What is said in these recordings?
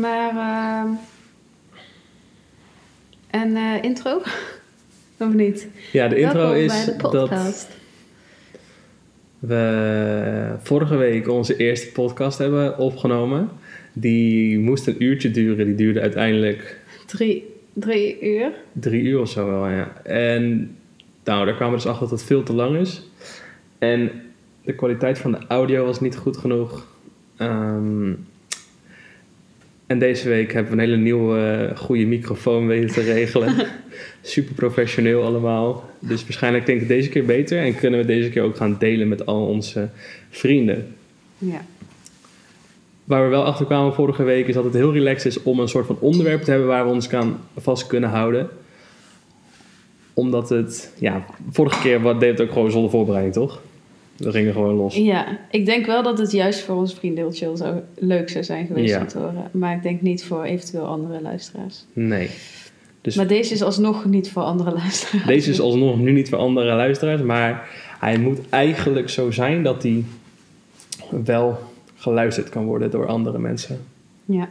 Maar, ehm, en eh, intro? of niet? Ja, de intro Welkom is bij de dat podcast. we vorige week onze eerste podcast hebben opgenomen. Die moest een uurtje duren. Die duurde uiteindelijk Drie, drie uur. drie uur of zo wel, ja. En nou, daar kwamen we dus achter dat het veel te lang is. En de kwaliteit van de audio was niet goed genoeg. Ehm, en deze week hebben we een hele nieuwe eh, goede microfoon weten te regelen. Super professioneel allemaal. Dus waarschijnlijk denk ik deze keer beter. En kunnen we deze keer ook gaan delen met al onze vrienden. Ja. Waar we wel achter kwamen vorige week is dat het heel relaxed is om een soort van onderwerp te hebben waar we ons kan vast kunnen houden. Omdat het, ja, vorige keer wat deed het ook gewoon zonder voorbereiding, toch? We gingen gewoon los. ja, ik denk wel dat het juist voor ons chill zou, leuk zou zijn geweest Ja. te horen. Maar ik denk niet voor eventueel andere luisteraars. Nee. Dus Maar deze is alsnog niet voor andere luisteraars. deze is alsnog nu niet voor andere luisteraars, maar hij moet eigenlijk zo zijn dat hij wel geluisterd kan worden door andere mensen. Ja.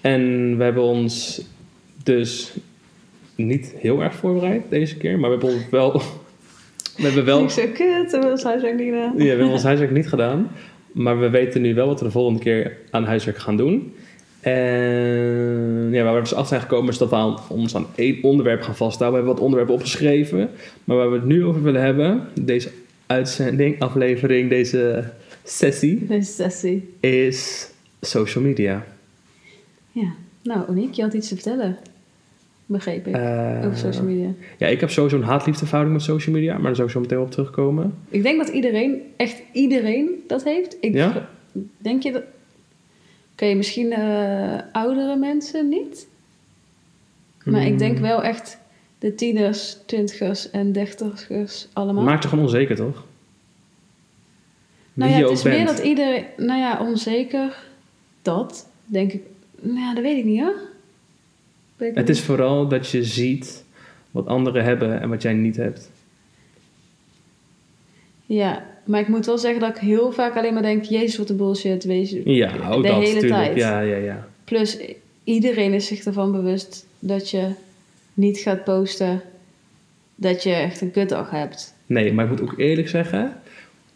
En we hebben ons dus niet heel erg voorbereid deze keer, maar we hebben ons wel. We hebben wel. Ik zo kut, dat was huiswerk niet gedaan. Ja, we hebben ons huiswerk niet gedaan. Maar we weten nu wel wat we de volgende keer aan huiswerk gaan doen. En ja, waar we dus achter zijn gekomen is dat we aan, ons aan één onderwerp gaan vasthouden. We hebben wat onderwerpen opgeschreven. Maar waar we het nu over willen hebben, deze uitzending, aflevering, deze sessie, Deze sessie. is social media. Ja. Nou, Oniek, je had iets te vertellen. Begreep ik. Eh, over social media. Ja, ik heb sowieso een haat-liefde verhouding met social media, maar daar zou ik zo meteen op terugkomen. Ik denk dat iedereen, echt iedereen dat heeft. Ik, Ja? Denk je dat... Oké, misschien eh, oudere mensen niet. Maar ik denk Hmm. wel echt de tieners, twintigers en dertigers allemaal. Maakt je gewoon onzeker, toch? nou ja, het is meer dat iedereen... Nou ja, onzeker. Dat, denk ik. Nou ja, dat weet ik niet hoor. Het is vooral dat je ziet wat anderen hebben en wat jij niet hebt. Ja, maar ik moet wel zeggen dat ik heel vaak alleen maar denk... Jezus, wat een bullshit. Wees, Ja, ook de dat hele tijd. Ja, ja, ja. Plus, iedereen is zich ervan bewust dat je niet gaat posten dat je echt een kutdag hebt. Nee, maar ik moet ook eerlijk zeggen,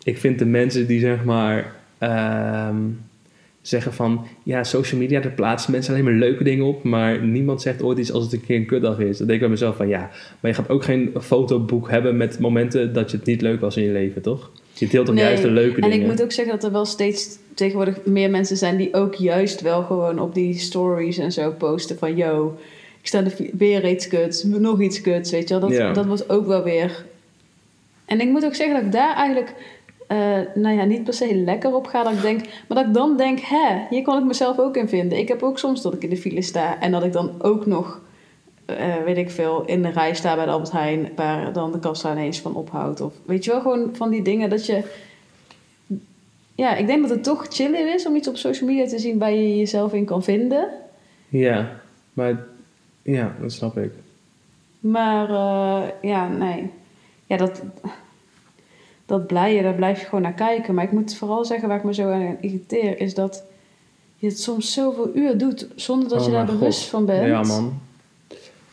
ik vind de mensen die zeg maar ehm, zeggen van ja, social media, daar plaatsen mensen alleen maar leuke dingen op, maar niemand zegt ooit iets als het een keer een kutdag is. Dan denk ik bij mezelf van ja, maar je gaat ook geen fotoboek hebben met momenten dat je het niet leuk was in je leven, toch? Je deelt toch Nee, juist de leuke En dingen. ik moet ook zeggen dat er wel steeds tegenwoordig meer mensen zijn die ook juist wel gewoon op die stories en zo posten van yo, ik sta er weer iets kuts, nog iets kuts, weet je wel. Dat, Ja. dat was ook wel weer... En ik moet ook zeggen dat ik daar eigenlijk, eh, nou ja, niet per se lekker op ga. Dat ik denk, maar dat ik dan denk, hè, hier kon ik mezelf ook in vinden. Ik heb ook soms dat ik in de file sta en dat ik dan ook nog, eh, weet ik veel, in de rij sta bij de Albert Heijn, waar dan de kassa ineens van ophoudt. Of weet je wel, gewoon van die dingen dat je... Ja, ik denk dat het toch chiller is om iets op social media te zien waar je jezelf in kan vinden. Ja, maar ja, dat snap ik. Maar eh, ja, nee. Ja, dat, dat blije, daar blijf je gewoon naar kijken. Maar ik moet vooral zeggen waar ik me zo aan irriteer, is dat je het soms zoveel uur doet zonder dat Oh je daar bewust van bent. Ja, man.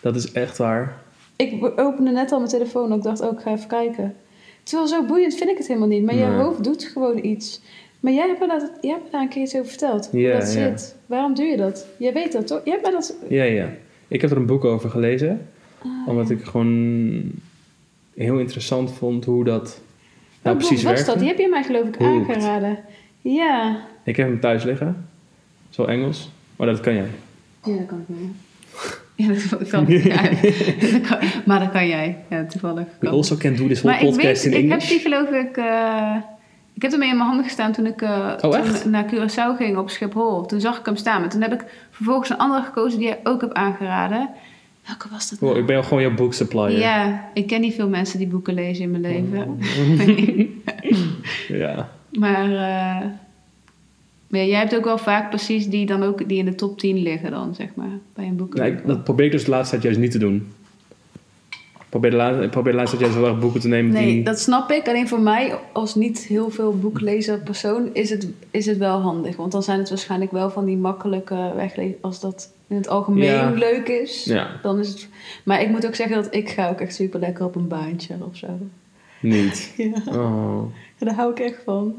Dat is echt waar. Ik opende net al mijn telefoon en ik dacht ook, ga even kijken. Terwijl zo boeiend vind ik het helemaal niet. Maar je hoofd doet gewoon iets. Maar jij hebt me, dat, jij hebt me daar een keer iets over verteld. Hoe Ja, dat zit. Waarom doe je dat? Jij weet dat toch? Jij hebt mij dat... Ja, ja. Ik heb er een boek over gelezen. Ah, Omdat ik gewoon heel interessant vond hoe dat nou Welk precies was dat? Die heb je mij geloof ik Hooked. aangeraden. Ja. Ik heb hem thuis liggen. Zo Engels. Maar dat kan jij. Ja, dat kan ik wel. Ja, dat kan ik. Ja, dat kan- maar dat kan jij. Ja, toevallig. We also can do this whole Maar ik podcast weet, in ik heb die geloof ik... eh, ik heb ermee in mijn handen gestaan toen ik eh, Oh, toen naar Curaçao ging op Schiphol. Toen zag ik hem staan. Maar toen heb ik vervolgens een andere gekozen die jij ook hebt aangeraden. Welke was dat nou? Wow, ik ben gewoon jouw book supplier. Ja, ik ken niet veel mensen die boeken lezen in mijn leven. Ja. Maar, eh, maar ja, jij hebt ook wel vaak precies die dan ook die in de top 10 liggen dan, zeg maar, bij een boek. Nou, ik- dat probeer ik dus de laatste tijd juist niet te doen. probeer de laatste, probeer de laatste tijd juist erg boeken te nemen Nee, die... dat snap ik. Alleen voor mij, als niet heel veel boeklezer persoon, is het, is het wel handig. Want dan zijn het waarschijnlijk wel van die makkelijke weglezen. Als dat in het algemeen Ja. leuk is, Ja, dan is het... Maar ik moet ook zeggen dat ik ga ook echt super lekker op een baantje of zo. niet. Ja, Oh. daar hou ik echt van.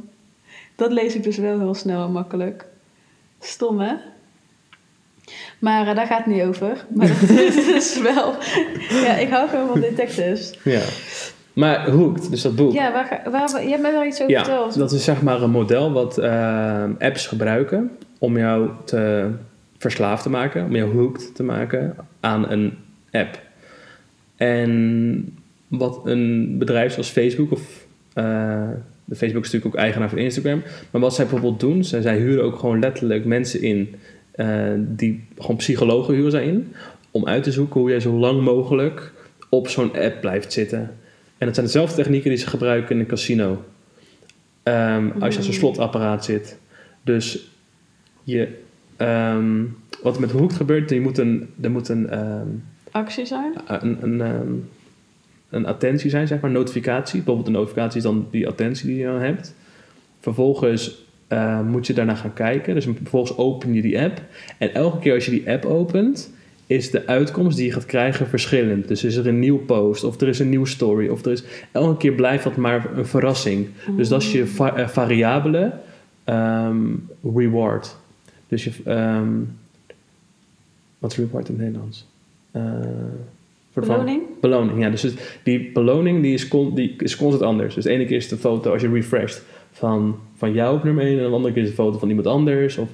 Dat lees ik dus wel heel snel en makkelijk. Stom, hè? Maar eh, daar gaat het niet over. Maar dat is dus wel... Ja, ik hou gewoon van detectives. Ja. Maar Hooked, dus dat boek. Ja, waar, ga- waar, je hebt mij wel iets over Ja, verteld. dat is zeg maar een model wat eh, apps gebruiken om jou te verslaafd te maken, om jou hooked te maken aan een app. En wat een bedrijf zoals Facebook of eh, de Facebook is natuurlijk ook eigenaar van Instagram, maar wat zij bijvoorbeeld doen, zij, zij huren ook gewoon letterlijk mensen in eh, die gewoon psychologen huren zij in om uit te zoeken hoe jij zo lang mogelijk op zo'n app blijft zitten. En dat zijn dezelfde technieken die ze gebruiken in een casino. Ehm, als je aan zo'n slotapparaat zit. Dus je, ehm, wat er met Hooked gebeurt, je moet een, er moet een, ehm, Actie zijn? een, een, ehm, een attentie zijn, zeg maar, een notificatie. Bijvoorbeeld een notificatie is dan die attentie die je dan hebt. Vervolgens eh, moet je daarna gaan kijken. Dus vervolgens open je die app. En elke keer als je die app opent, is de uitkomst die je gaat krijgen verschillend. Dus is er een nieuw post, of er is een nieuwe story, of er is... Elke keer blijft dat maar een verrassing. Dus dat is je va- eh, variabele reward. Dus je... ehm, wat is reward in het Nederlands? Van- Beloning? Beloning, ja. Dus het- die beloning die is, con- die is constant anders. Dus de ene keer is de foto, als je refresht, van, van jou op nummer 1... en de andere keer is de foto van iemand anders. Of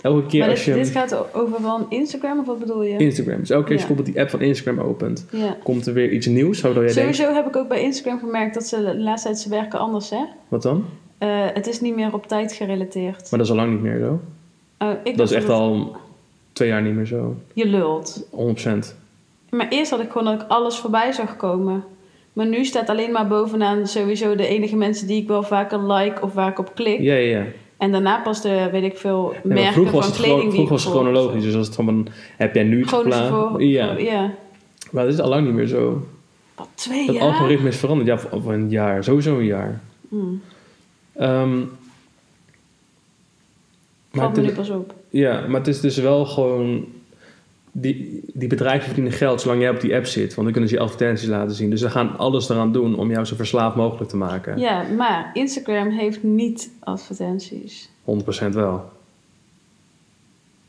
elke keer maar als dit, je... dit gaat over van Instagram of wat bedoel je? Instagram. Dus elke keer als je Ja. bijvoorbeeld die app van Instagram opent... ja. komt er weer iets nieuws, waardoor jij denkt... Sowieso heb ik ook bij Instagram gemerkt dat ze de laatste tijd ze werken anders, hè? Wat dan? Eh, het is niet meer op tijd gerelateerd. Maar dat is al lang niet meer zo. Oh, ik Dat is echt het- al twee jaar niet meer zo. Je lult. 100%. Maar eerst had ik gewoon dat ik alles voorbij zag komen. Maar nu staat alleen maar bovenaan sowieso de enige mensen die ik wel vaker like of waar ik op klik. Ja, ja, ja. En daarna pas de, weet ik veel, merken vroeger was van het, kleding gewoon, die vroeger was het chronologisch. Dus als het van, heb jij nu iets Gewoon geplaatst? voor, Ja, ja. maar dat is al lang niet meer zo. Wat, twee Het jaar? algoritme is veranderd. Ja, of een jaar. Sowieso een jaar. Hmm. Ehm, Valt me nu pas op. ja, maar het is dus wel gewoon... Die, die bedrijven verdienen geld zolang jij op die app zit. Want dan kunnen ze je advertenties laten zien. Dus ze gaan alles eraan doen om jou zo verslaafd mogelijk te maken. Ja, maar Instagram heeft niet advertenties. 100% wel.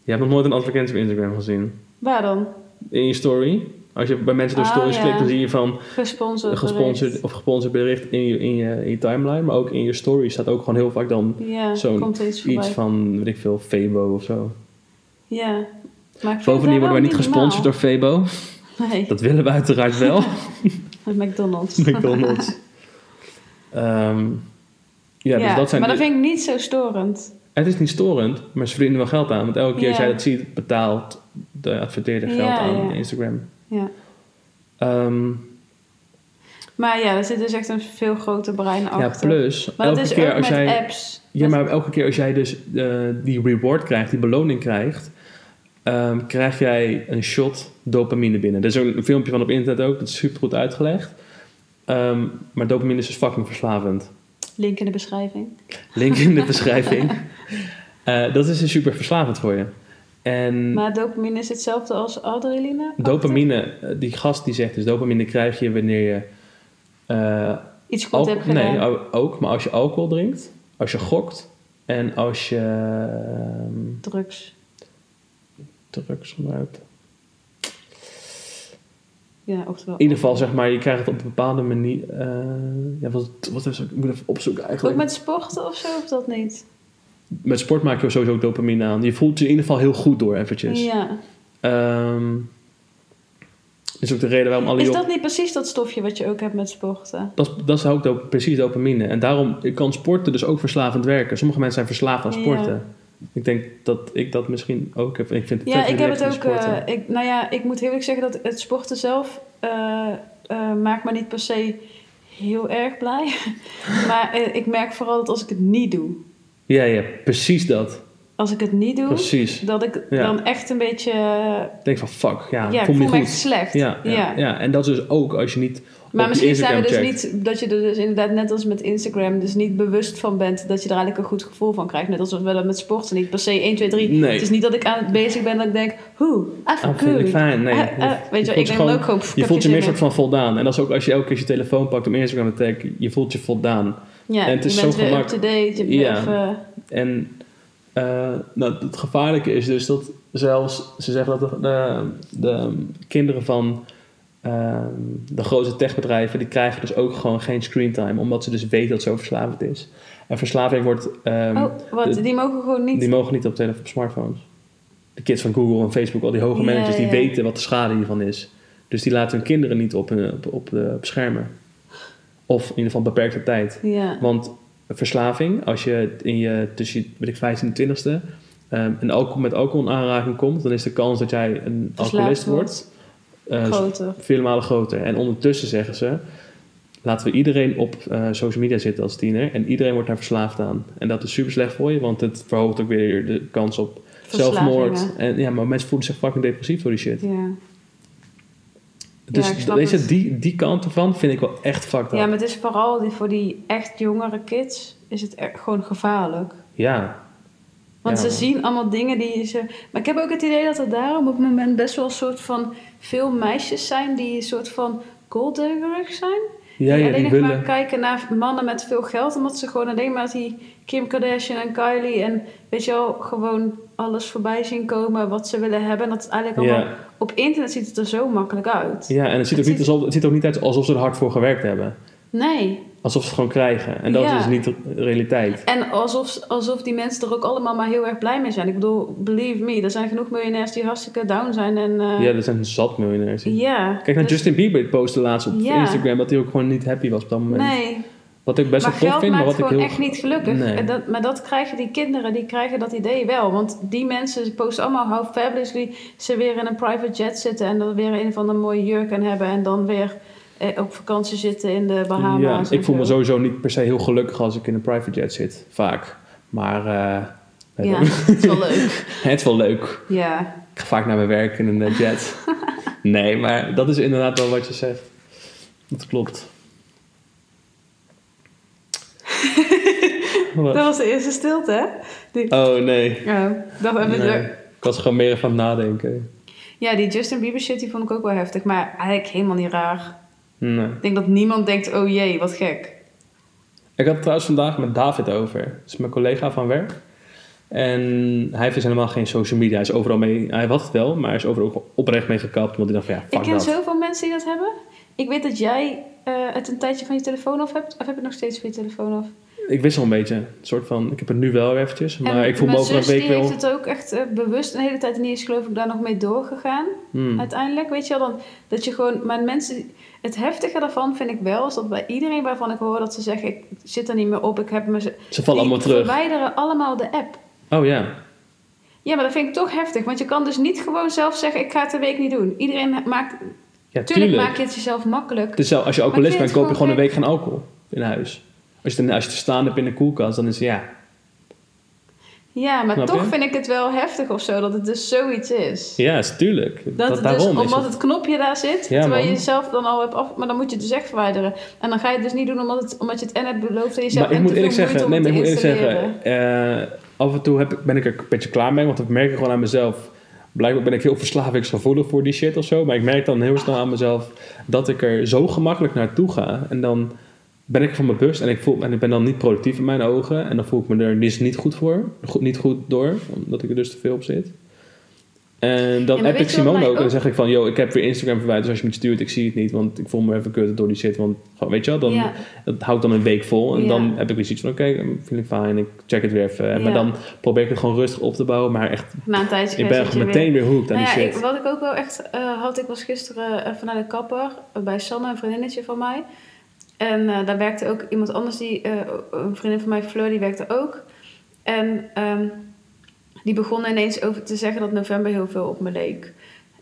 Je hebt nog nooit een advertentie op Instagram gezien. Waar dan? In je story. Als je bij mensen door Ah, stories ja. klikt, dan zie je van Gesponsord. gesponsord of gesponsord bericht in je, in, je, in je timeline. Maar ook in je story staat ook gewoon heel vaak dan Ja, zo'n iets van, weet ik veel, Febo of zo. Ja. Maar Bovendien worden wij niet gesponsord door Febo. Nee, Dat willen we uiteraard wel. McDonald's. McDonald's. Ehm, ja, dus dat zijn maar de- dat vind ik niet zo storend. Het is niet storend, maar ze verdienen wel geld aan. Want elke keer als jij dat ziet, betaalt de adverteerder geld aan ja. Instagram. Ja. Ehm, Maar ja, er zit dus echt een veel groter brein ja, achter. plus, maar dat elke is keer ook als met jij... apps. Ja, maar elke keer als jij dus eh, die reward krijgt, die beloning krijgt, ehm, krijg jij een shot dopamine binnen. Er is ook een filmpje van op internet ook, dat is super goed uitgelegd. Ehm, maar dopamine is dus fucking verslavend. Link in de beschrijving. Link in de beschrijving. Eh, dat is dus super verslavend voor je. En Maar dopamine is hetzelfde als adrenaline? dopamine, eh, die gast die zegt dus dopamine krijg je wanneer je... eh, Iets goed hebt gedaan. nee, ook, maar als je alcohol drinkt, als je gokt en als je ehm, Drugs. drugs gebruikt. Ja, oftewel. In ieder geval, zeg maar, je krijgt het op een bepaalde manier. eh, ja, wat, wat is, ik moet even opzoeken Ook eigenlijk. Met... met sporten of zo, of dat niet? Sport maak je sowieso ook dopamine aan. Je voelt je in ieder geval heel goed door eventjes. Ja. Ehm, is ook de reden waarom alle Is dat niet precies dat stofje wat je ook hebt met sporten? Dat, is- dat is ook dop- precies dopamine. En daarom kan sporten dus ook verslavend werken. Sommige mensen zijn verslaafd aan Ja. sporten. Ik denk dat ik dat misschien ook heb. Ik vind het Ja, ik heb het ook. eh, ik, nou ja, ik moet heel eerlijk zeggen dat het sporten zelf eh, eh, maakt me niet per se heel erg blij. maar ik merk vooral dat als ik het niet doe, Ja, ja, precies dat. als ik het niet doe, Precies. dat ik Ja. dan echt een beetje... Ik denk van fuck, ja, ik voel me echt slecht. Ja, ja, ja. en dat is dus ook als je niet Maar misschien je zijn we dus checkt. niet, dat je er dus inderdaad net als met Instagram dus niet bewust van bent dat je er eigenlijk een goed gevoel van krijgt. Net als we dat met sporten niet per se 1, 2, 3. Nee. Het is niet dat ik aan het bezig ben dat ik denk, hoe, even Ah, vind ik goed. fijn. Nee, je- eh, weet je, voelt ik denk dan ook gewoon, Je voelt je meer soort van voldaan. En dat is ook als je elke keer je telefoon pakt om Instagram te taggen, je voelt je voldaan. Ja, en het is je bent zo weer up-to-date. Ja. even... En eh, nou, het gevaarlijke is dus dat zelfs, ze zeggen dat de, de, de kinderen van ehm, de grote techbedrijven, die krijgen dus ook gewoon geen screentime, omdat ze dus weten dat zo verslavend is. En verslaving wordt, ehm, oh, wat, de- die mogen gewoon niet... die mogen niet op, tele- op smartphones. De kids van Google en Facebook, al die hoge Ja, managers, die weten wat de schade hiervan is. Dus die laten hun kinderen niet op, op, op, de, op schermen. Of in ieder geval beperkte tijd. Ja. Want verslaving, als je in je tussen weet ik, 15 en 20ste ehm, en alcohol, met alcohol in aanraking komt, dan is de kans dat jij een alcoholist wordt. wordt eh, Groter. vele malen groter. En ondertussen zeggen ze, laten we iedereen op eh, social media zitten als tiener en iedereen wordt daar verslaafd aan. En dat is super slecht voor je, want het verhoogt ook weer de kans op zelfmoord. En ja, maar mensen voelen zich fucking depressief door die shit. Ja. Dus weet je, het. die, die kant ervan vind ik wel echt fucked up. ja, maar het is vooral die, voor die echt jongere kids is het echt gewoon gevaarlijk. Ja. Want Ja. ze zien allemaal dingen die ze. Maar ik heb ook het idee dat er daarom op het moment best wel een soort van veel meisjes zijn die een soort van golddiggerig zijn. Ja, die ja, alleen die maar willen... kijken naar mannen met veel geld, omdat ze gewoon alleen maar die Kim Kardashian en Kylie en weet je wel, gewoon alles voorbij zien komen wat ze willen hebben. En dat het eigenlijk allemaal op internet ziet het er zo makkelijk uit. Ja, en het ziet, ook Het niet alsof, het ziet ook niet uit alsof ze er hard voor gewerkt hebben. Nee. Alsof ze het gewoon krijgen. En dat Ja. is niet de realiteit. En alsof, alsof die mensen er ook allemaal maar heel erg blij mee zijn. Ik bedoel, believe me, er zijn genoeg miljonairs die hartstikke down zijn. En, eh, Ja, er zijn zat miljonairs. ja. Kijk naar Dus- Justin Bieber, postte laatst op Ja. Instagram dat hij ook gewoon niet happy was op dat moment. Nee, Wat ik best maar wel tof vind, maar wat ik heel... echt niet gelukkig. Nee. En dat, maar dat krijgen die kinderen, die krijgen dat idee wel. Want die mensen posten allemaal how fabulously ze weer in een private jet zitten... en dan weer een van de mooie jurk aan hebben... en dan weer eh, op vakantie zitten in de Ja, Bahama's. en ik voel me sowieso niet per se heel gelukkig als ik in een private jet zit. Vaak. Maar eh, weet Ja, het is wel leuk. het is wel leuk. Ja. Ik ga vaak naar mijn werk in een eh, jet. nee, maar dat is inderdaad wel wat je zegt. Dat klopt. Dat was de eerste stilte, hè? Die... Oh nee. Oh, dat hebben we nee. Ik was gewoon meer van nadenken. Ja, die Justin Bieber shit die vond ik ook wel heftig. Maar eigenlijk helemaal niet raar. Nee. Ik denk dat niemand denkt, oh jee, wat gek. Ik had het trouwens vandaag met David over. Dat is mijn collega van werk. En hij heeft dus helemaal geen social media. Hij is overal mee... Hij had het wel, maar hij is overal ook oprecht mee gekapt. Want hij dacht van ja, Ik ken dat. zoveel mensen die dat hebben. Ik weet dat jij eh, het een tijdje van je telefoon af hebt. Of heb je het nog steeds van je telefoon af? Ik wissel een beetje. Een soort van... Ik heb het nu wel eventjes. Maar En ik voel me over een week wel... heeft het ook echt eh, bewust een hele tijd en die is geloof ik daar nog mee doorgegaan. Hmm. Uiteindelijk, weet je wel, dan, dat je gewoon... Maar mensen... Het heftige daarvan vind ik wel, is dat bij iedereen waarvan ik hoor dat ze zeggen... Ik zit er niet meer op, ik heb me... Ze vallen allemaal terug. verwijderen allemaal de app. Oh ja. Ja, maar dat vind ik toch heftig. Want je kan dus niet gewoon zelf zeggen, ik ga het een week niet doen. Iedereen maakt... Ja, Tuurlijk tuurlijk. maak je het jezelf makkelijk. Dus als je alcoholist bent, koop je gewoon een week geen alcohol in huis. Als je, als je het staan hebt in de koelkast, dan is het ja. Ja, maar Snap toch je? vind ik het wel heftig of zo, dat het dus zoiets is. Ja, is tuurlijk. Dat, Dat, het dus, daarom is omdat het. het knopje daar zit, Ja, terwijl je jezelf dan al hebt af... Maar dan moet je het dus echt verwijderen. En dan ga je het dus niet doen omdat, het, omdat je het en hebt beloofd aan jezelf Maar ik en moet te eerlijk zeggen, nee, maar ik moet te eerlijk zeggen, eh, af en toe heb ik, ben ik er een beetje klaar mee, want dat merk ik gewoon aan mezelf. Blijkbaar ben ik heel verslavingsgevoelig voor die shit of zo, maar ik merk dan heel snel aan mezelf dat ik er zo gemakkelijk naartoe ga. En dan ben ik van me bewust en ik, voel, en ik ben dan niet productief in mijn ogen. En dan voel ik me er dus niet goed voor, goed, niet goed door, omdat ik er dus te veel op zit. En dan heb ik Simone ook en dan zeg ik van, yo, ik heb weer Instagram verwijderd, dus als je me het stuurt, ik zie het niet, want ik voel me even kut door die shit. Want gewoon, weet je wel, dan, Ja. dat houdt dan een week vol. En Ja. dan heb ik weer zoiets van, oké, vind ik fijn, ik check het weer even. Maar dan probeer ik het gewoon rustig op te bouwen, maar echt, Na een ik ben weer- meteen weer hooked aan Nou die ja, shit. ik, wat ik ook wel echt eh, had, ik was gisteren even naar de kapper eh, bij Sanne, een vriendinnetje van mij. En eh, daar werkte ook iemand anders, die, eh, een vriendin van mij, Fleur, die werkte ook. En ehm, die begon ineens over te zeggen dat november heel veel op me leek.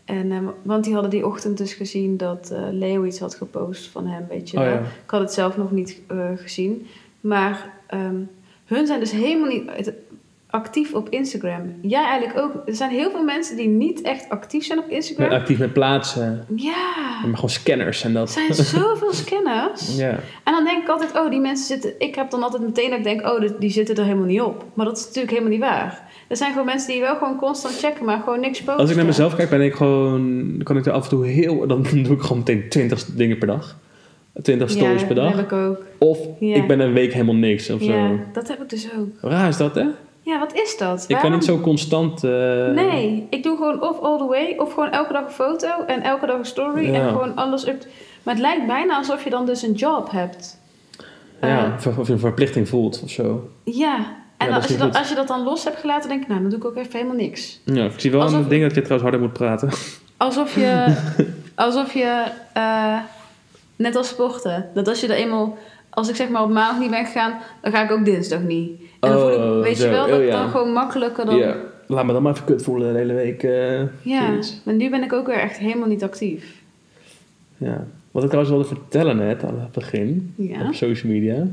En, ehm, want die hadden die ochtend dus gezien dat eh, Leo iets had gepost van hem, weet je Oh ja. Ik had het zelf nog niet eh, gezien. Maar ehm, hun zijn dus helemaal niet... actief op Instagram? Jij eigenlijk ook. Er zijn heel veel mensen die niet echt actief zijn op Instagram. Met actief met plaatsen. Ja, Maar gewoon scanners en er dat. zijn zoveel scanners. Ja. En dan denk ik altijd, oh, die mensen zitten... Ik heb dan altijd meteen dat ik denk, oh, die zitten er helemaal niet op. Maar dat is natuurlijk helemaal niet waar. Er zijn gewoon mensen die wel gewoon constant checken, maar gewoon niks posten. Als ik naar mezelf kijk, ben ik gewoon, dan kan ik er af en toe heel, dan doe ik gewoon meteen 20 dingen per dag. 20 stories ja, per dat dag. heb ik ook. Of Ja. ik ben een week helemaal niks of Ja, zo. dat heb ik dus ook. Raar is dat, hè? Ja, wat is dat? Ik kan niet zo constant. eh, Nee, ik doe gewoon of all the way, of gewoon elke dag een foto en elke dag een story en gewoon alles up. Maar het lijkt bijna alsof je dan dus een job hebt. Ja, Eh, of je een verplichting voelt of zo. ja. En Ja, als, je als je dat dan los hebt gelaten, denk ik, nou, dan doe ik ook even helemaal niks. Ja, ik zie wel Alsof- een ding dat je trouwens harder moet praten. Alsof je, alsof je eh, net als sporten, dat als je er eenmaal, als ik zeg maar op maandag niet ben gegaan, dan ga ik ook dinsdag niet. En dan voel Oh, ik, weet zo. je wel, Oh, dat ja. dan gewoon makkelijker dan. Ja, laat me dan maar even kut voelen de hele week. eh, Ja, zoiets. maar nu ben ik ook weer echt helemaal niet actief. ja. Wat ik trouwens wilde vertellen net aan het begin, Ja. op social media.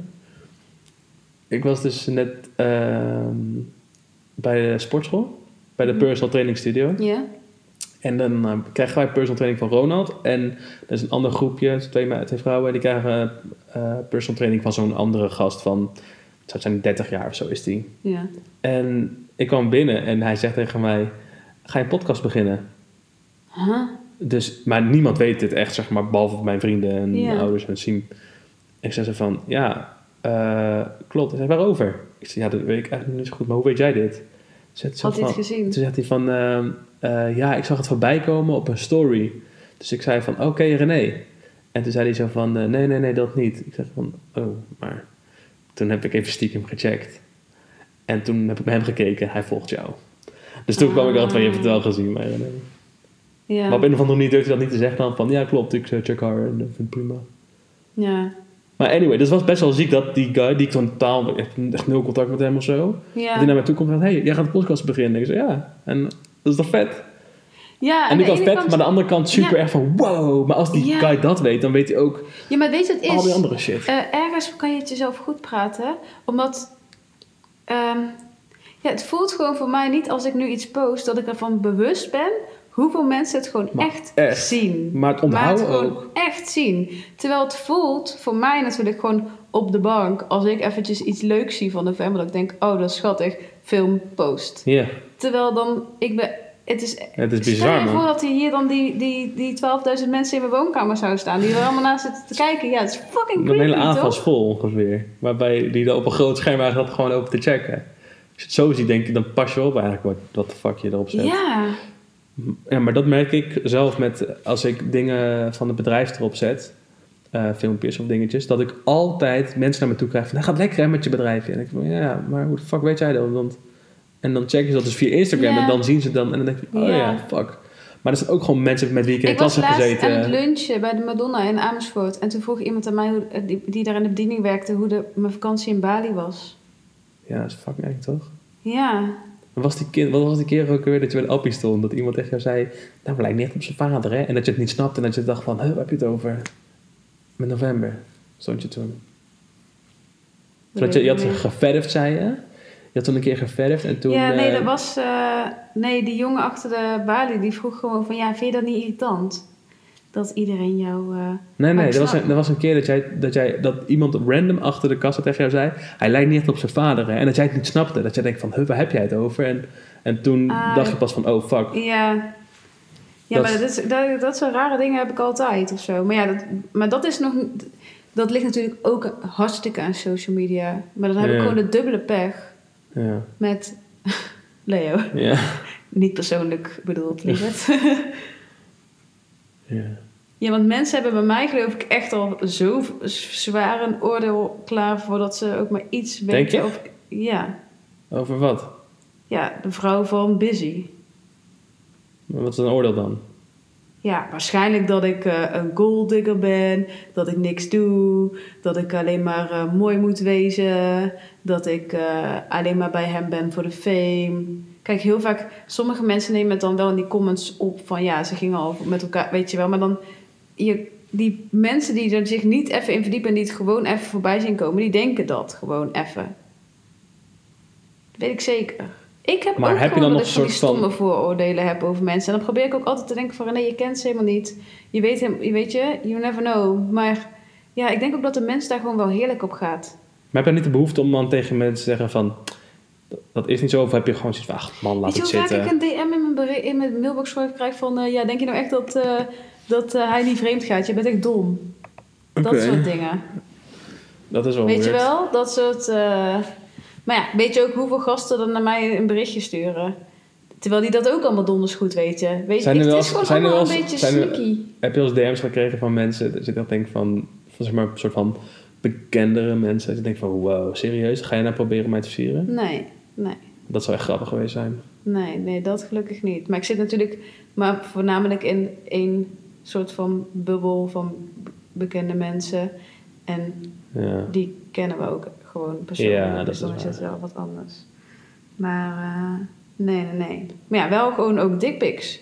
Ik was dus net ehm, bij de sportschool, bij de Mhm. personal training studio. Ja? En dan eh, krijgen wij personal training van Ronald. En er is een ander groepje, is twee, twee vrouwen, die krijgen eh, personal training van zo'n andere gast van, het zou zijn 30 jaar of zo is die. Ja. En ik kwam binnen en hij zegt tegen mij, ga je een podcast beginnen? Huh? Dus, maar niemand weet dit echt, zeg maar, behalve mijn vrienden en mijn ouders en Siem. Ik zei ze van, ja, eh, klopt. Hij zei, waarover? Ik zei, ja, dat weet ik eigenlijk niet zo goed, maar hoe weet jij dit? Had hij het gezien? Toen zegt hij van, ehm, eh, ja, ik zag het voorbij komen op een story. Dus ik zei van, oké René. En toen zei hij zo van, eh, nee, nee, nee, dat niet. Ik zeg van, oh, maar... Toen heb ik even stiekem gecheckt. En toen heb ik naar hem gekeken, hij volgt jou. Dus toen kwam ik altijd van, je hebt het wel gezien, maar René. Ja. Maar op een of andere manier durfde hij dat niet te zeggen dan van, ja klopt, ik check haar en dat vind ik prima. Ja. Maar anyway, dus het was best wel ziek dat die guy, die ik totaal, echt, echt nul contact met hem of zo, dat Ja. hij naar mij toe komt en zegt, hey, jij gaat een podcast beginnen. Ik zei, ja, en dat is toch vet? ja, en de kant ene vet, kant- maar aan de andere kant super Ja. erg van, wow. Maar als die Ja. guy dat weet, dan weet hij ook Ja, maar weet je het is? al die andere shit. Eh, ergens kan je het jezelf goed praten, omdat ehm, ja, het voelt gewoon voor mij niet als ik nu iets post dat ik ervan bewust ben hoeveel mensen het gewoon echt, echt. zien. Maar het maar het onthouden gewoon ook. echt zien. Terwijl het voelt voor mij natuurlijk gewoon op de bank als ik eventjes iets leuks zie van de fan, dat ik denk, oh dat is schattig, film post. Ja, Terwijl dan, ik ben, het is het is Stel bizar je voor dat er hier dan die, die, die 12.000 mensen in mijn woonkamer zouden staan. Die er allemaal naast zitten te kijken. Ja, het is fucking Een creepy, hele avond vol ongeveer. Waarbij die er op een groot scherm waren dat gewoon open te checken. Als je het zo ziet, denk je, dan pas je op eigenlijk wat, wat de fuck je erop zet. Ja. Ja, maar dat merk ik zelf met als ik dingen van het bedrijf erop zet, eh, filmpjes of dingetjes, dat ik altijd mensen naar me toe krijg van, nou, gaat lekker hè, met je bedrijfje. En ik van, ja, maar hoe de fuck weet jij dat? Want, en dan checken ze dat dus via Instagram en dan zien ze het dan en dan denk ik, oh ja, Ja. fuck. Maar er zijn ook gewoon mensen met wie ik in de Ik was klas heb gezeten. aan het lunchen bij de Madonna in Amersfoort. En toen vroeg iemand aan mij, hoe, eh, die, die daar in de bediening werkte, hoe de, mijn vakantie in Bali was. Ja, dat is fucking eng toch? Ja. Was die kind, wat was die keer ook weer dat je bij de appie stond? Dat iemand echt jou zei, nou, lijkt niet echt op zijn vader, hè? En dat je het niet snapte en dat je dacht van, waar heb je het over? Met november stond je toen. dat je, je had geverfd, zei je. Je had toen een keer geverfd en toen... ja, nee, eh, dat was... eh, nee, die jongen achter de balie, die vroeg gewoon van... Ja, vind je dat niet irritant? Dat iedereen jou... eh, Nee, nee, dat was, een, was een keer dat, jij, dat, jij, dat iemand random achter de kassa tegen jou zei... Hij lijkt niet echt op zijn vader, hè? En dat jij het niet snapte. Dat jij denkt van, waar heb jij het over? En, en toen Ah, dacht je pas van, oh, fuck. Ja, ja Dat- maar dat, is, dat, dat soort rare dingen heb ik altijd of zo. Maar ja, dat, maar dat is nog... Dat ligt natuurlijk ook hartstikke aan social media. Maar dan heb ik gewoon de dubbele pech Ja, met Leo. ja, Niet persoonlijk bedoeld, lieverd. ja. Ja, want mensen hebben bij mij geloof ik echt al zo zwaar een oordeel klaar... voordat ze ook maar iets Denk weten je? over... Ja. Over wat? ja, de vrouw van Busy. Wat is een oordeel dan? Ja, waarschijnlijk dat ik eh, een golddigger ben, dat ik niks doe, dat ik alleen maar eh, mooi moet wezen, dat ik eh, alleen maar bij hem ben voor de fame. Kijk, heel vaak, sommige mensen nemen het dan wel in die comments op van ja, ze gingen al met elkaar, weet je wel, maar dan, je, die mensen die er zich niet even in verdiepen en die het gewoon even voorbij zien komen, die denken dat gewoon even. weet ik zeker. Ik heb Maar ook heb je dan dat nog een soort stomme vooroordelen heb over mensen. En dan probeer ik ook altijd te denken van... nee, je kent ze helemaal niet. Je weet, hem, je weet je, you never know. Maar ja, ik denk ook dat de mens daar gewoon wel heerlijk op gaat. Maar heb je niet de behoefte om dan tegen mensen te zeggen van... Dat is niet zo, of heb je gewoon zoiets van... Ach man, laat weet het je hoe vaak zitten. ik een DM in mijn, in mijn mailbox krijg van... eh, ja, denk je nou echt dat, eh, dat eh, hij niet vreemd gaat? Je bent echt dom. Dat soort dingen. Dat is wel Weet je wel? Dat soort... eh, Maar ja, weet je ook hoeveel gasten dan naar mij een berichtje sturen? Terwijl die dat ook allemaal donders goed weten. Weet je, het wel is gewoon zijn allemaal wel een beetje sneaky. Heb je al eens DM's gekregen van mensen... Dat je dan denkt van... van zeg maar, een soort van bekendere mensen. Dat je denkt van... Wow, serieus? Ga je nou proberen mij te versieren? Nee, nee. Dat zou echt grappig geweest zijn. Nee, nee, dat gelukkig niet. Maar ik zit natuurlijk maar voornamelijk in één soort van bubbel van bekende mensen. En Ja. die kennen we ook gewoon persoonlijk. Ja, dat dus is dan is het wel wat anders. Maar eh, nee, nee, nee. Maar ja, wel gewoon ook dickpics.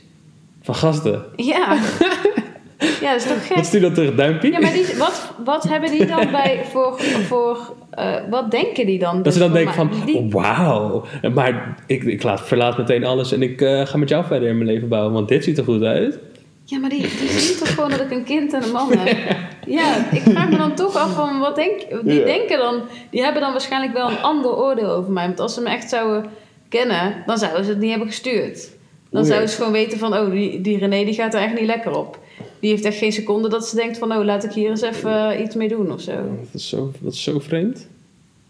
Van gasten. Ja. ja, dat is toch gek? Wat stuur dan terug? Duimpje? Ja, maar die, wat, wat hebben die dan bij voor, voor eh, wat denken die dan? Dat ze dan denken van? Die- wauw. Maar ik, ik laat, verlaat meteen alles en ik eh, ga met jou verder in mijn leven bouwen. Want dit ziet er goed uit. Ja, maar die, die zien toch gewoon dat ik een kind en een man heb? Ja, ik vraag me dan toch af van, wat denk, die Ja. denken dan, die hebben dan waarschijnlijk wel een ander oordeel over mij. Want als ze me echt zouden kennen, dan zouden ze het niet hebben gestuurd. Dan Oei. zouden ze gewoon weten van, oh, die, die René die gaat er echt niet lekker op. Die heeft echt geen seconde dat ze denkt van, oh, laat ik hier eens even eh, iets mee doen of zo. Dat is zo, dat is zo vreemd.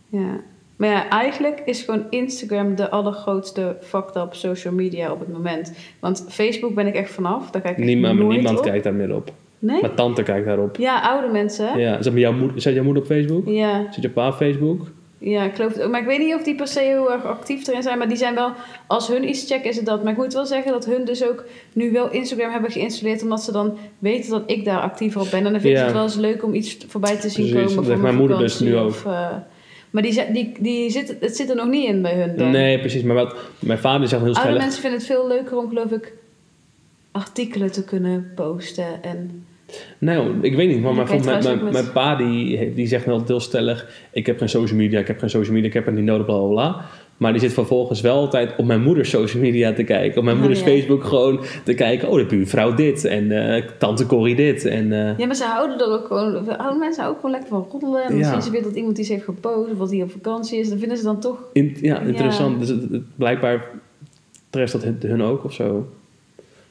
Ja. Maar ja, eigenlijk is gewoon Instagram de allergrootste fucked up social media op het moment. Want Facebook ben ik echt vanaf. Daar kijk ik Niemand, nooit niemand op. kijkt daar meer op. Nee? Mijn tante kijkt daarop. Ja, oude mensen. Ja, zeg maar, jouw moeder, zit jouw moeder op Facebook? Ja, Zit je pa op Facebook? ja, ik geloof het ook. Maar ik weet niet of die per se heel erg actief erin zijn. Maar die zijn wel, als hun iets checken, is het dat. Maar ik moet wel zeggen dat hun dus ook nu wel Instagram hebben geïnstalleerd. Omdat ze dan weten dat ik daar actiever op ben. En dan vind ik Ja. het wel eens leuk om iets voorbij te zien Precies, komen. dat mijn moeder dus nu ook. Of, eh, maar die, die, die zit, het zit er nog niet in bij hun dan. Nee, precies. Maar wat, mijn vader zegt heel Oude stellig... mensen vinden het veel leuker om, geloof ik, artikelen te kunnen posten. En Nou, ik weet niet. Maar, mijn, mijn pa die, die zegt heel stellig... Ik heb geen social media, ik heb geen social media, ik heb het niet nodig, bla bla bla. Maar die zit vervolgens wel altijd op mijn moeders social media te kijken. Op mijn Oh, moeders ja. Facebook gewoon te kijken... Oh, de buurvrouw dit. En eh, tante Corrie dit. En, eh, ja, maar ze houden er ook gewoon... Oude mensen ook gewoon lekker van roddelen. En dan Ja. zien ze weer dat iemand iets heeft gepost of dat hij op vakantie is. Dan vinden ze dan toch... in- ja, interessant. Ja. Dus het, het- blijkbaar treft dat hun, ook of zo.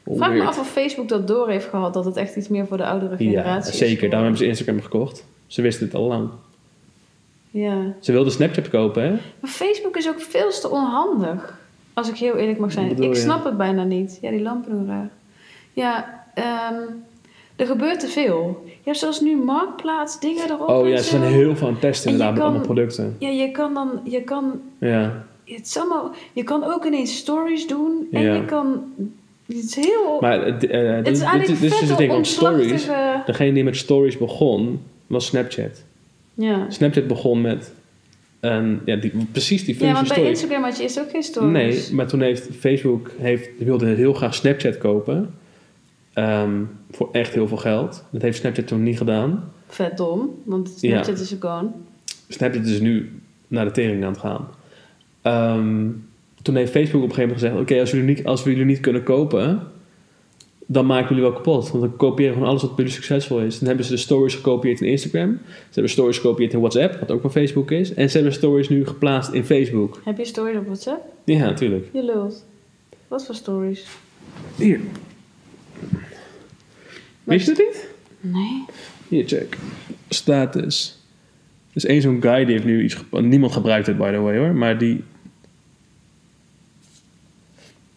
Vraag me af of Facebook dat door heeft gehad. Dat het echt iets meer voor de oudere Ja, generatie is. zeker. Daarom geworden. hebben ze Instagram gekocht. Ze wisten het al lang. Ja. Ze wilden Snapchat kopen, hè? Maar Facebook is ook veel te onhandig. Als ik heel eerlijk mag zijn. Ik je? snap het bijna niet. Ja, die lampen raar. Ja, ehm, er gebeurt te veel. Je hebt zoals nu Marktplaats, dingen erop Oh ja, ze zijn heel veel aan het testen inderdaad met allemaal producten. Ja, je kan dan... Je kan, Ja. het is allemaal, je kan ook ineens stories doen. En Ja. je kan... Het is heel... Maar eh, d- eh, het dit, is dit, eigenlijk dit is vet het ding, want stories... Degene die met stories begon, was Snapchat. Ja. Snapchat begon met... ja, die, precies die ja, functie want bij stories. Instagram had je eerst ook geen stories. Nee, maar toen heeft Facebook... Heeft, wilde heel graag Snapchat kopen. Ehm, voor echt heel veel geld. Dat heeft Snapchat toen niet gedaan. Vet dom, want Snapchat is er gone. Snapchat is nu naar de tering aan het gaan. Ehm, toen heeft Facebook op een gegeven moment gezegd... Oké, als, jullie niet- als we jullie niet kunnen kopen... dan maken jullie wel kapot. Want dan kopiëren gewoon alles wat bij jullie succesvol is. Dan hebben ze de stories gekopieerd in Instagram. Ze hebben stories gekopieerd in WhatsApp, wat ook van Facebook is. En ze hebben stories nu geplaatst in Facebook. Heb je stories op WhatsApp? Ja, natuurlijk. Je lult. Wat voor stories? Hier. Wist je het niet? Nee. Hier, check. Status. Er is één zo'n guy die heeft nu iets... Niemand gebruikt het, by the way, hoor. Maar die...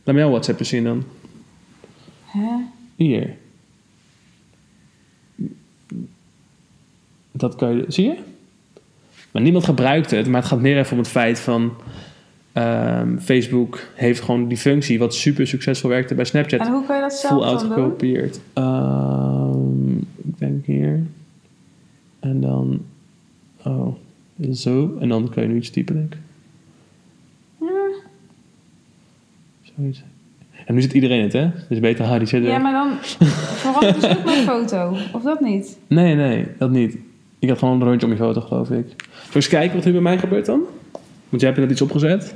Laat me jouw WhatsApp eens zien dan. Hè? Hier. Dat kan je... Zie je? Maar niemand gebruikt het. Maar het gaat meer even om het feit van... ehm, Facebook heeft gewoon die functie... wat super succesvol werkte bij Snapchat... En hoe kan je dat full zelf out dan doen? gekopieerd. Ehm, ik denk hier. En dan... Oh, zo. En dan kan je nu iets typen, denk ik. Ja. Zoiets. En nu zit iedereen het, hè? Dus beter ha, die zit er. ja, maar dan verandert dus ook mijn foto. Of dat niet? Nee, nee, dat niet. Ik had gewoon een rondje om je foto, geloof ik. Zullen eens kijken wat er bij mij gebeurt dan? Want jij hebt net iets opgezet.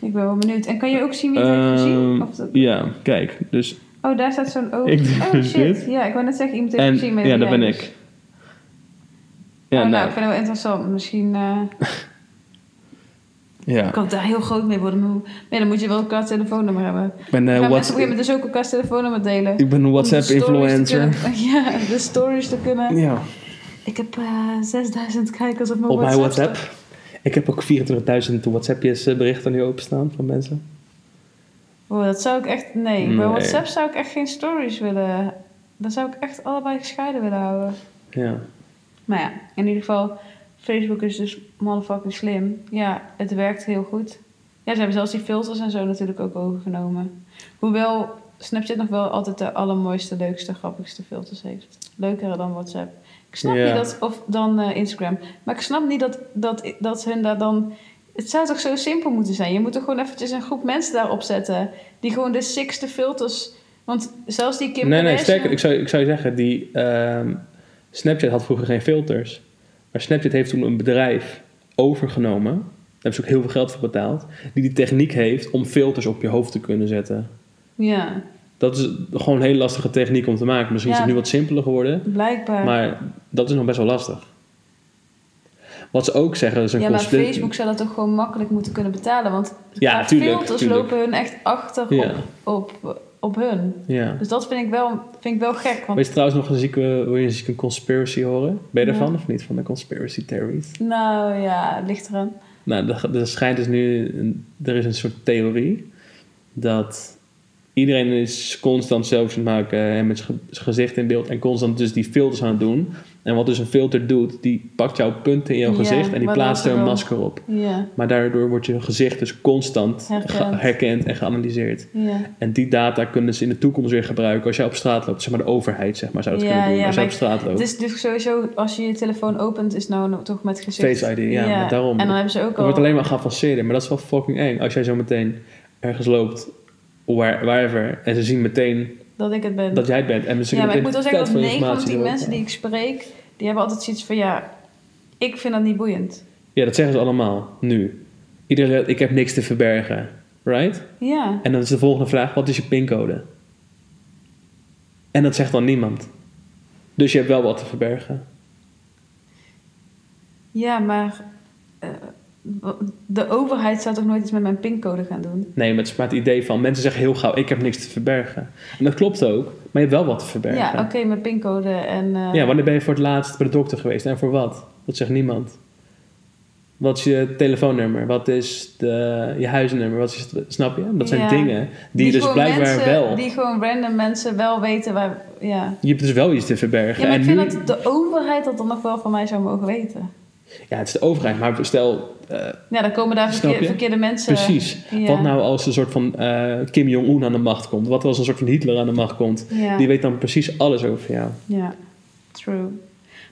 Ik ben wel benieuwd. En kan je ook zien wie het heeft gezien? Ehm, Of dat- ja, kijk. Dus, Oh, daar staat zo'n oog. Ik doe oh dus shit. dit. Ja, ik wou net zeggen, iemand heeft en gezien. maar ja, dat ben ik. Ja, oh, nou, nou, ik vind het wel interessant. Misschien eh, ja. kan daar heel groot mee worden. Maar nee, dan moet je wel elkaar telefoonnummer hebben. Ik ben, Dan gaan mensen op een dus ook elkaars telefoonnummer delen. ik ben een WhatsApp-influencer. Ja, de stories te kunnen. Ja, Ik heb eh 6000 kijkers op mijn op mijn WhatsApp. WhatsApp. Ik heb ook 24.000 WhatsAppjes eh, berichten nu openstaan van mensen. Oh, dat zou ik echt... Nee, Nee. bij WhatsApp zou ik echt geen stories willen... Dat zou ik echt allebei gescheiden willen houden. Ja. Maar ja, in ieder geval... Facebook is dus motherfucking slim. Ja, het werkt heel goed. Ja, ze hebben zelfs die filters en zo natuurlijk ook overgenomen. Hoewel Snapchat nog wel altijd de allermooiste, leukste, grappigste filters heeft. Leuker dan WhatsApp. Ik snap niet dat... Of dan eh, Instagram. Maar ik snap niet dat, dat, dat hun daar dan... Het zou toch zo simpel moeten zijn? Je moet toch gewoon eventjes een groep mensen daarop zetten... die gewoon de sixte filters... Want zelfs die Kim Nee, nee, sterker. Ik zou, ik zou zeggen, die ehm, Snapchat had vroeger geen filters. Maar Snapchat heeft toen een bedrijf overgenomen. Daar hebben ze ook heel veel geld voor betaald. Die die techniek heeft om filters op je hoofd te kunnen zetten. Ja, Dat is gewoon een hele lastige techniek om te maken. Misschien is het nu wat simpeler geworden. blijkbaar. Maar dat is nog best wel lastig. Wat ze ook zeggen, is een ja, maar Facebook zou dat toch gewoon makkelijk moeten kunnen betalen. Want Ja, tuurlijk, filters tuurlijk. lopen hun echt achter Ja. op, op, op hun. Ja. Dus dat vind ik wel, vind ik wel gek. Want Weet je trouwens nog een zieke, wil je een zieke conspiracy horen? Ben je Ja. ervan of niet? Van de conspiracy theories? nou ja, het ligt eraan. Nou, er, schijnt dus nu, er is een soort theorie dat iedereen is constant selfies maken en met zijn gezicht in beeld en constant dus die filters aan het doen. En wat dus een filter doet, die pakt jouw punten in jouw Ja, gezicht en die plaatst er een masker op. Ja, Maar daardoor wordt je gezicht dus constant Herkend. en geanalyseerd. ja. En die data kunnen ze in de toekomst weer gebruiken als jij op straat loopt. Zeg maar de overheid zeg maar, zou het Ja, kunnen doen als jij op straat loopt. Het is dus sowieso, als je je telefoon opent, is nou toch met gezicht. Face ID, ja, daarom. En dan hebben ze ook Het al... wordt alleen maar geavanceerder, maar dat is wel fucking eng. Als jij zo meteen ergens loopt, waar, wherever, en ze zien meteen dat ik het ben. dat jij het bent. En ze ja, maar ik moet wel zeggen dat veel 9 van de informatie 10 erover. mensen die ik spreek, die hebben altijd zoiets van ja, ik vind dat niet boeiend. Ja, dat zeggen ze allemaal, nu. Iedereen zegt, ik heb niks te verbergen, right? Ja, En dan is de volgende vraag, wat is je pincode? En dat zegt dan niemand. Dus je hebt wel wat te verbergen. ja maar eh, de overheid zou toch nooit iets met mijn pincode gaan doen? Nee, maar het is maar het idee van, mensen zeggen heel gauw, ik heb niks te verbergen. En dat klopt ook, maar je hebt wel wat te verbergen. Ja, oké, mijn pincode en... eh, Ja, wanneer ben je voor het laatst bij de dokter geweest en voor wat? Dat zegt niemand. Wat is je telefoonnummer? Wat is de, je huisnummer? Wat is het, snap je? Dat zijn Ja. dingen die, je dus blijkbaar mensen- wel... Die gewoon random mensen wel weten waar... Ja, Je hebt dus wel iets te verbergen. ja maar en ik vind nu, dat de overheid dat dan nog wel van mij zou mogen weten. Ja, het is de overheid, maar stel... eh, Ja, dan komen daar verkeer- verkeerde mensen... precies. Ja. Wat nou als een soort van eh, Kim Jong-un aan de macht komt? Wat als een soort van Hitler aan de macht komt? Ja, Die weet dan precies alles over jou. ja, true.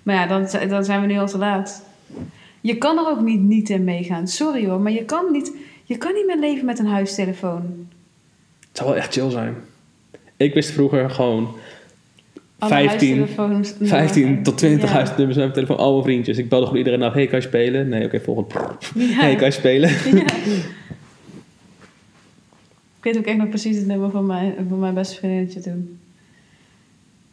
Maar ja, dan, dan zijn we nu al te laat. Je kan er ook niet, niet in meegaan. Sorry hoor, maar je kan niet, je kan niet meer leven met een huistelefoon. Het zou wel echt chill zijn. Ik wist vroeger gewoon 15, huistelefoons- 15 tot 20 Ja. huisnummers naar mijn telefoon. Al mijn vriendjes. Ik belde gewoon iedereen af. Hey, kan je spelen? Nee, oké, volgende. Ja. Hey, kan je spelen? Ja. Ik weet ook echt nog precies het nummer van mijn, van mijn beste vriendinnetje toen.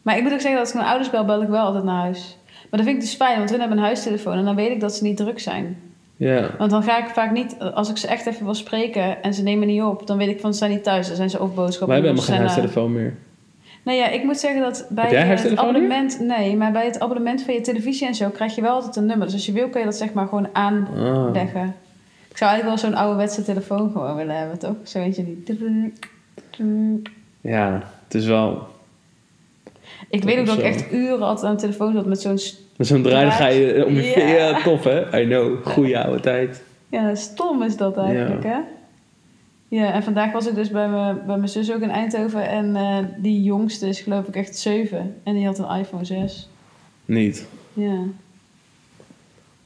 Maar ik moet ook zeggen dat als ik mijn ouders bel, bel ik wel altijd naar huis. Maar dat vind ik dus fijn, want hun hebben een huistelefoon en dan weet ik dat ze niet druk zijn. Ja. Want dan ga ik vaak niet, als ik ze echt even wil spreken en ze nemen niet op, dan weet ik van ze zijn niet thuis. Dan zijn ze of boodschappen. Wij hebben helemaal geen zijn, huistelefoon meer. Nee, ja, ik moet zeggen dat bij het abonnement, nee, maar bij het abonnement van je televisie en zo krijg je wel altijd een nummer. Dus als je wil, kun je dat zeg maar gewoon aanleggen. Ah. Ik zou eigenlijk wel zo'n ouderwetse telefoon gewoon willen hebben, toch? Zo eentje die... Ja, het is wel... Ik weet ook dat ik echt uren altijd aan de telefoon zat met zo'n... Met zo'n draai ga je eh, om je Ja. ja. tof hè? I know, goeie oude tijd. Ja, stom is dat eigenlijk, hè? Ja, en vandaag was ik dus bij mijn, bij mijn zus ook in Eindhoven. En eh, die jongste is geloof ik echt zeven. En die had een iPhone 6. Niet. Ja,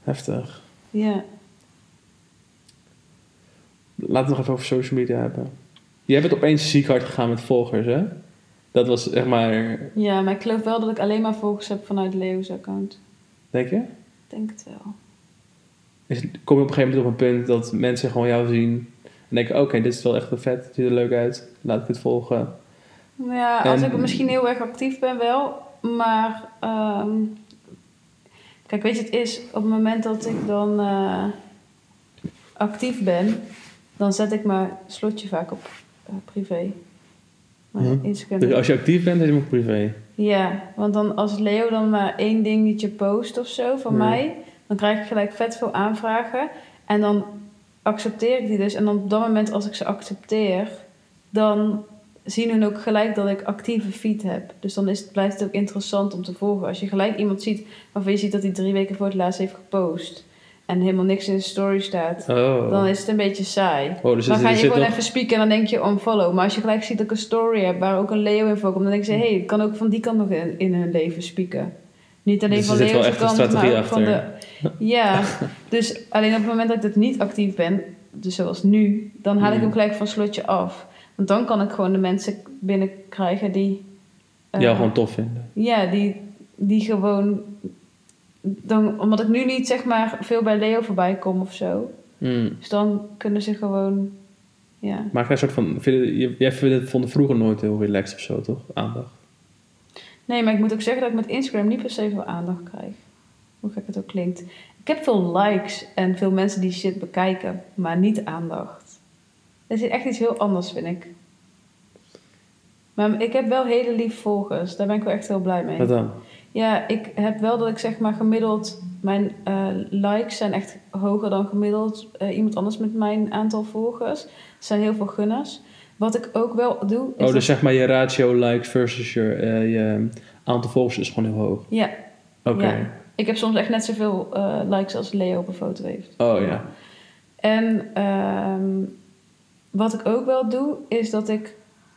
Heftig. ja. Laten we het nog even over social media hebben. Jij bent opeens ziek hard gegaan met volgers, hè? Dat was zeg maar... Ja, maar ik geloof wel dat ik alleen maar volgers heb vanuit Leo's account. Denk je? Ik denk het wel. Is, kom je op een gegeven moment op een punt dat mensen gewoon jou zien... denk ik, oké, dit is wel echt wel vet. Het ziet er leuk uit. Laat ik het volgen. Ja, als En- ik misschien heel erg actief ben wel. Maar ehm, kijk, weet je, het is op het moment dat ik dan eh, actief ben, dan zet ik mijn slotje vaak op eh, privé. Mhm. Instagram. Dus als je actief bent, is het ook privé. Ja, want dan als Leo dan maar één dingetje post of zo van Ja. mij, dan krijg ik gelijk vet veel aanvragen. En dan accepteer ik die dus. En dan op dat moment als ik ze accepteer, dan zien hun ook gelijk dat ik actieve feed heb. Dus dan is het, blijft het ook interessant om te volgen. Als je gelijk iemand ziet waarvan je ziet dat hij drie weken voor het laatst heeft gepost en helemaal niks in de story staat, Oh. dan is het een beetje saai. oh dus Dan ga je gewoon nog... even spieken en dan denk je unfollow. Maar als je gelijk ziet dat ik een story heb waar ook een Leo in voorkomt, dan denk je, hé, hey, ik kan ook van die kant nog in, in hun leven spieken. Niet alleen Dus van een kant, strategie maar ook van de... Ja, dus alleen op het moment dat ik dat niet actief ben, dus zoals nu, dan haal ik Mhm. hem gelijk van slotje af. Want dan kan ik gewoon de mensen binnenkrijgen die... eh, jou gewoon tof vinden. Ja, die, die gewoon... Dan, omdat ik nu niet zeg maar veel bij Leo voorbij kom of zo. Mm. Dus dan kunnen ze gewoon... Ja. Maar een soort van... Vind je, jij vond het vroeger nooit heel relaxed of zo, toch? Aandacht. Nee, maar ik moet ook zeggen dat ik met Instagram niet per se veel aandacht krijg. Hoe gek het ook klinkt. Ik heb veel likes en veel mensen die shit bekijken, maar niet aandacht. Dat is echt iets heel anders, vind ik. Maar ik heb wel hele lief volgers. Daar ben ik wel echt heel blij mee. Wat dan? Ja, ik heb wel dat ik zeg maar gemiddeld... Mijn eh, likes zijn echt hoger dan gemiddeld eh, iemand anders met mijn aantal volgers. Er zijn heel veel gunners. Wat ik ook wel doe... Is Oh, dus dat- zeg maar je ratio likes versus je, eh, je aantal volgers is gewoon heel hoog. Ja, Oké. Ja. Ik heb soms echt net zoveel eh, likes als Leo op een foto heeft. Oh ja. En ehm, wat ik ook wel doe, is dat ik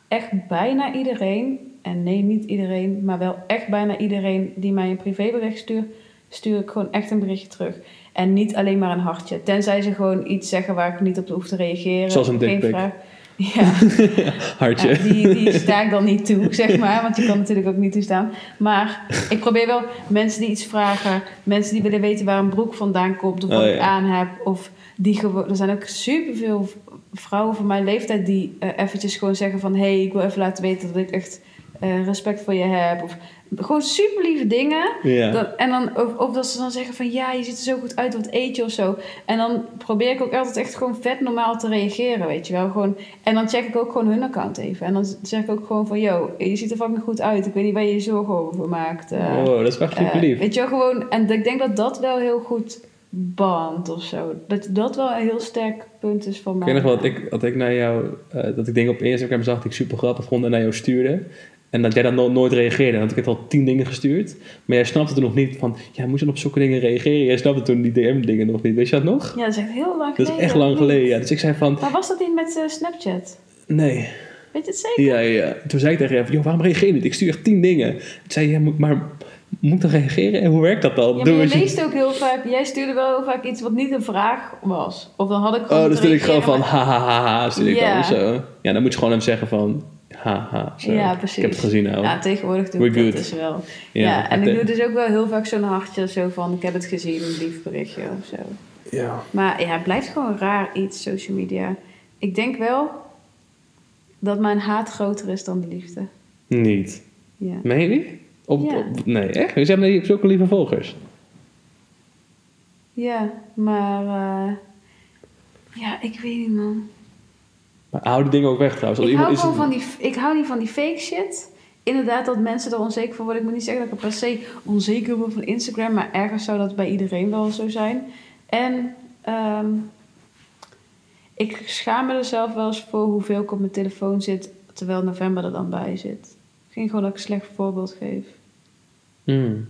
echt bijna iedereen, en nee, niet iedereen, maar wel echt bijna iedereen die mij een privébericht stuurt, stuur ik gewoon echt een berichtje terug. En niet alleen maar een hartje. Tenzij ze gewoon iets zeggen waar ik niet op hoef te reageren. Zoals een dickpic. Ja, Hartje. ja, die, die sta ik dan niet toe, zeg maar. Want je kan natuurlijk ook niet toestaan. Maar ik probeer wel mensen die iets vragen. Mensen die willen weten waar een broek vandaan komt. Of wat Oh, ik aan heb. Of die gewoon... Er zijn ook superveel vrouwen van mijn leeftijd die eh, eventjes gewoon zeggen van... Hé, hey, ik wil even laten weten dat ik echt eh, respect voor je heb. Of gewoon super lieve dingen. ja. Dan, en dan, of, of dat ze dan zeggen van ja, je ziet er zo goed uit, wat eet je of zo. En dan probeer ik ook altijd echt gewoon vet normaal te reageren, weet je wel. Gewoon, en dan check ik ook gewoon hun account even. En dan zeg ik ook gewoon van, yo, je ziet er fucking goed uit. Ik weet niet waar je je zorgen over maakt. oh, dat is echt super Eh, lief. weet je wel, gewoon... En ik denk dat dat wel heel goed bandt of zo. Dat dat wel een heel sterk punt is van Ik mij. weet nog wel dat ik, dat ik naar jou, eh, dat ik dingen op Instagram zag die ik super grappig vond en naar jou stuurde. En dat jij dan no- nooit reageerde. Had ik het al tien dingen gestuurd. Maar jij snapte toen nog niet van, ja, moet je dan op zulke dingen reageren? Jij snapte toen die DM-dingen nog niet. Weet je dat nog? Ja, dat is echt heel lang Dat geleden. is echt lang geleden, ja. Dus ik zei van, Maar was dat niet met eh, Snapchat? nee. Weet je het zeker? Ja, ja. Toen zei ik tegen jou, joh, waarom reageer je niet? Ik stuur echt tien dingen. Toen zei je, moet, maar moet ik dan reageren? En hoe werkt dat dan? Ja, maar je leest ook heel vaak... Jij stuurde wel heel vaak iets wat niet een vraag was. Of dan had ik gewoon Oh, dan stuur ik gewoon van, reageren, ha, ha, ha, ik dan zo. Ja, dan moet je gewoon hem zeggen van, ha, ha, zo. Ja, precies. Ik heb het gezien nou. Ja, tegenwoordig doe We're ik good. dat dus wel. Ja, Ja, en ik doe dus ook wel heel vaak zo'n hartje zo van... Ik heb het gezien, een lief berichtje of zo. Ja. Maar ja, het blijft gewoon raar iets, social media. Ik denk wel dat mijn haat groter is dan de liefde. Niet. Ja. Meen je? Op, Ja. op- nee, echt? Je hebt niet zulke lieve volgers. Ja, maar... eh, ja, ik weet niet, man. Maar hou die dingen ook weg trouwens. Ik hou, is van die, ik hou niet van die fake shit. Inderdaad, dat mensen er onzeker van worden. Ik moet niet zeggen dat ik er per se onzeker word van Instagram, maar ergens zou dat bij iedereen wel zo zijn. En ehm, ik schaam me er zelf wel eens voor hoeveel ik op mijn telefoon zit, terwijl november er dan bij zit. Misschien gewoon dat ik een slecht voorbeeld geef. Hmm.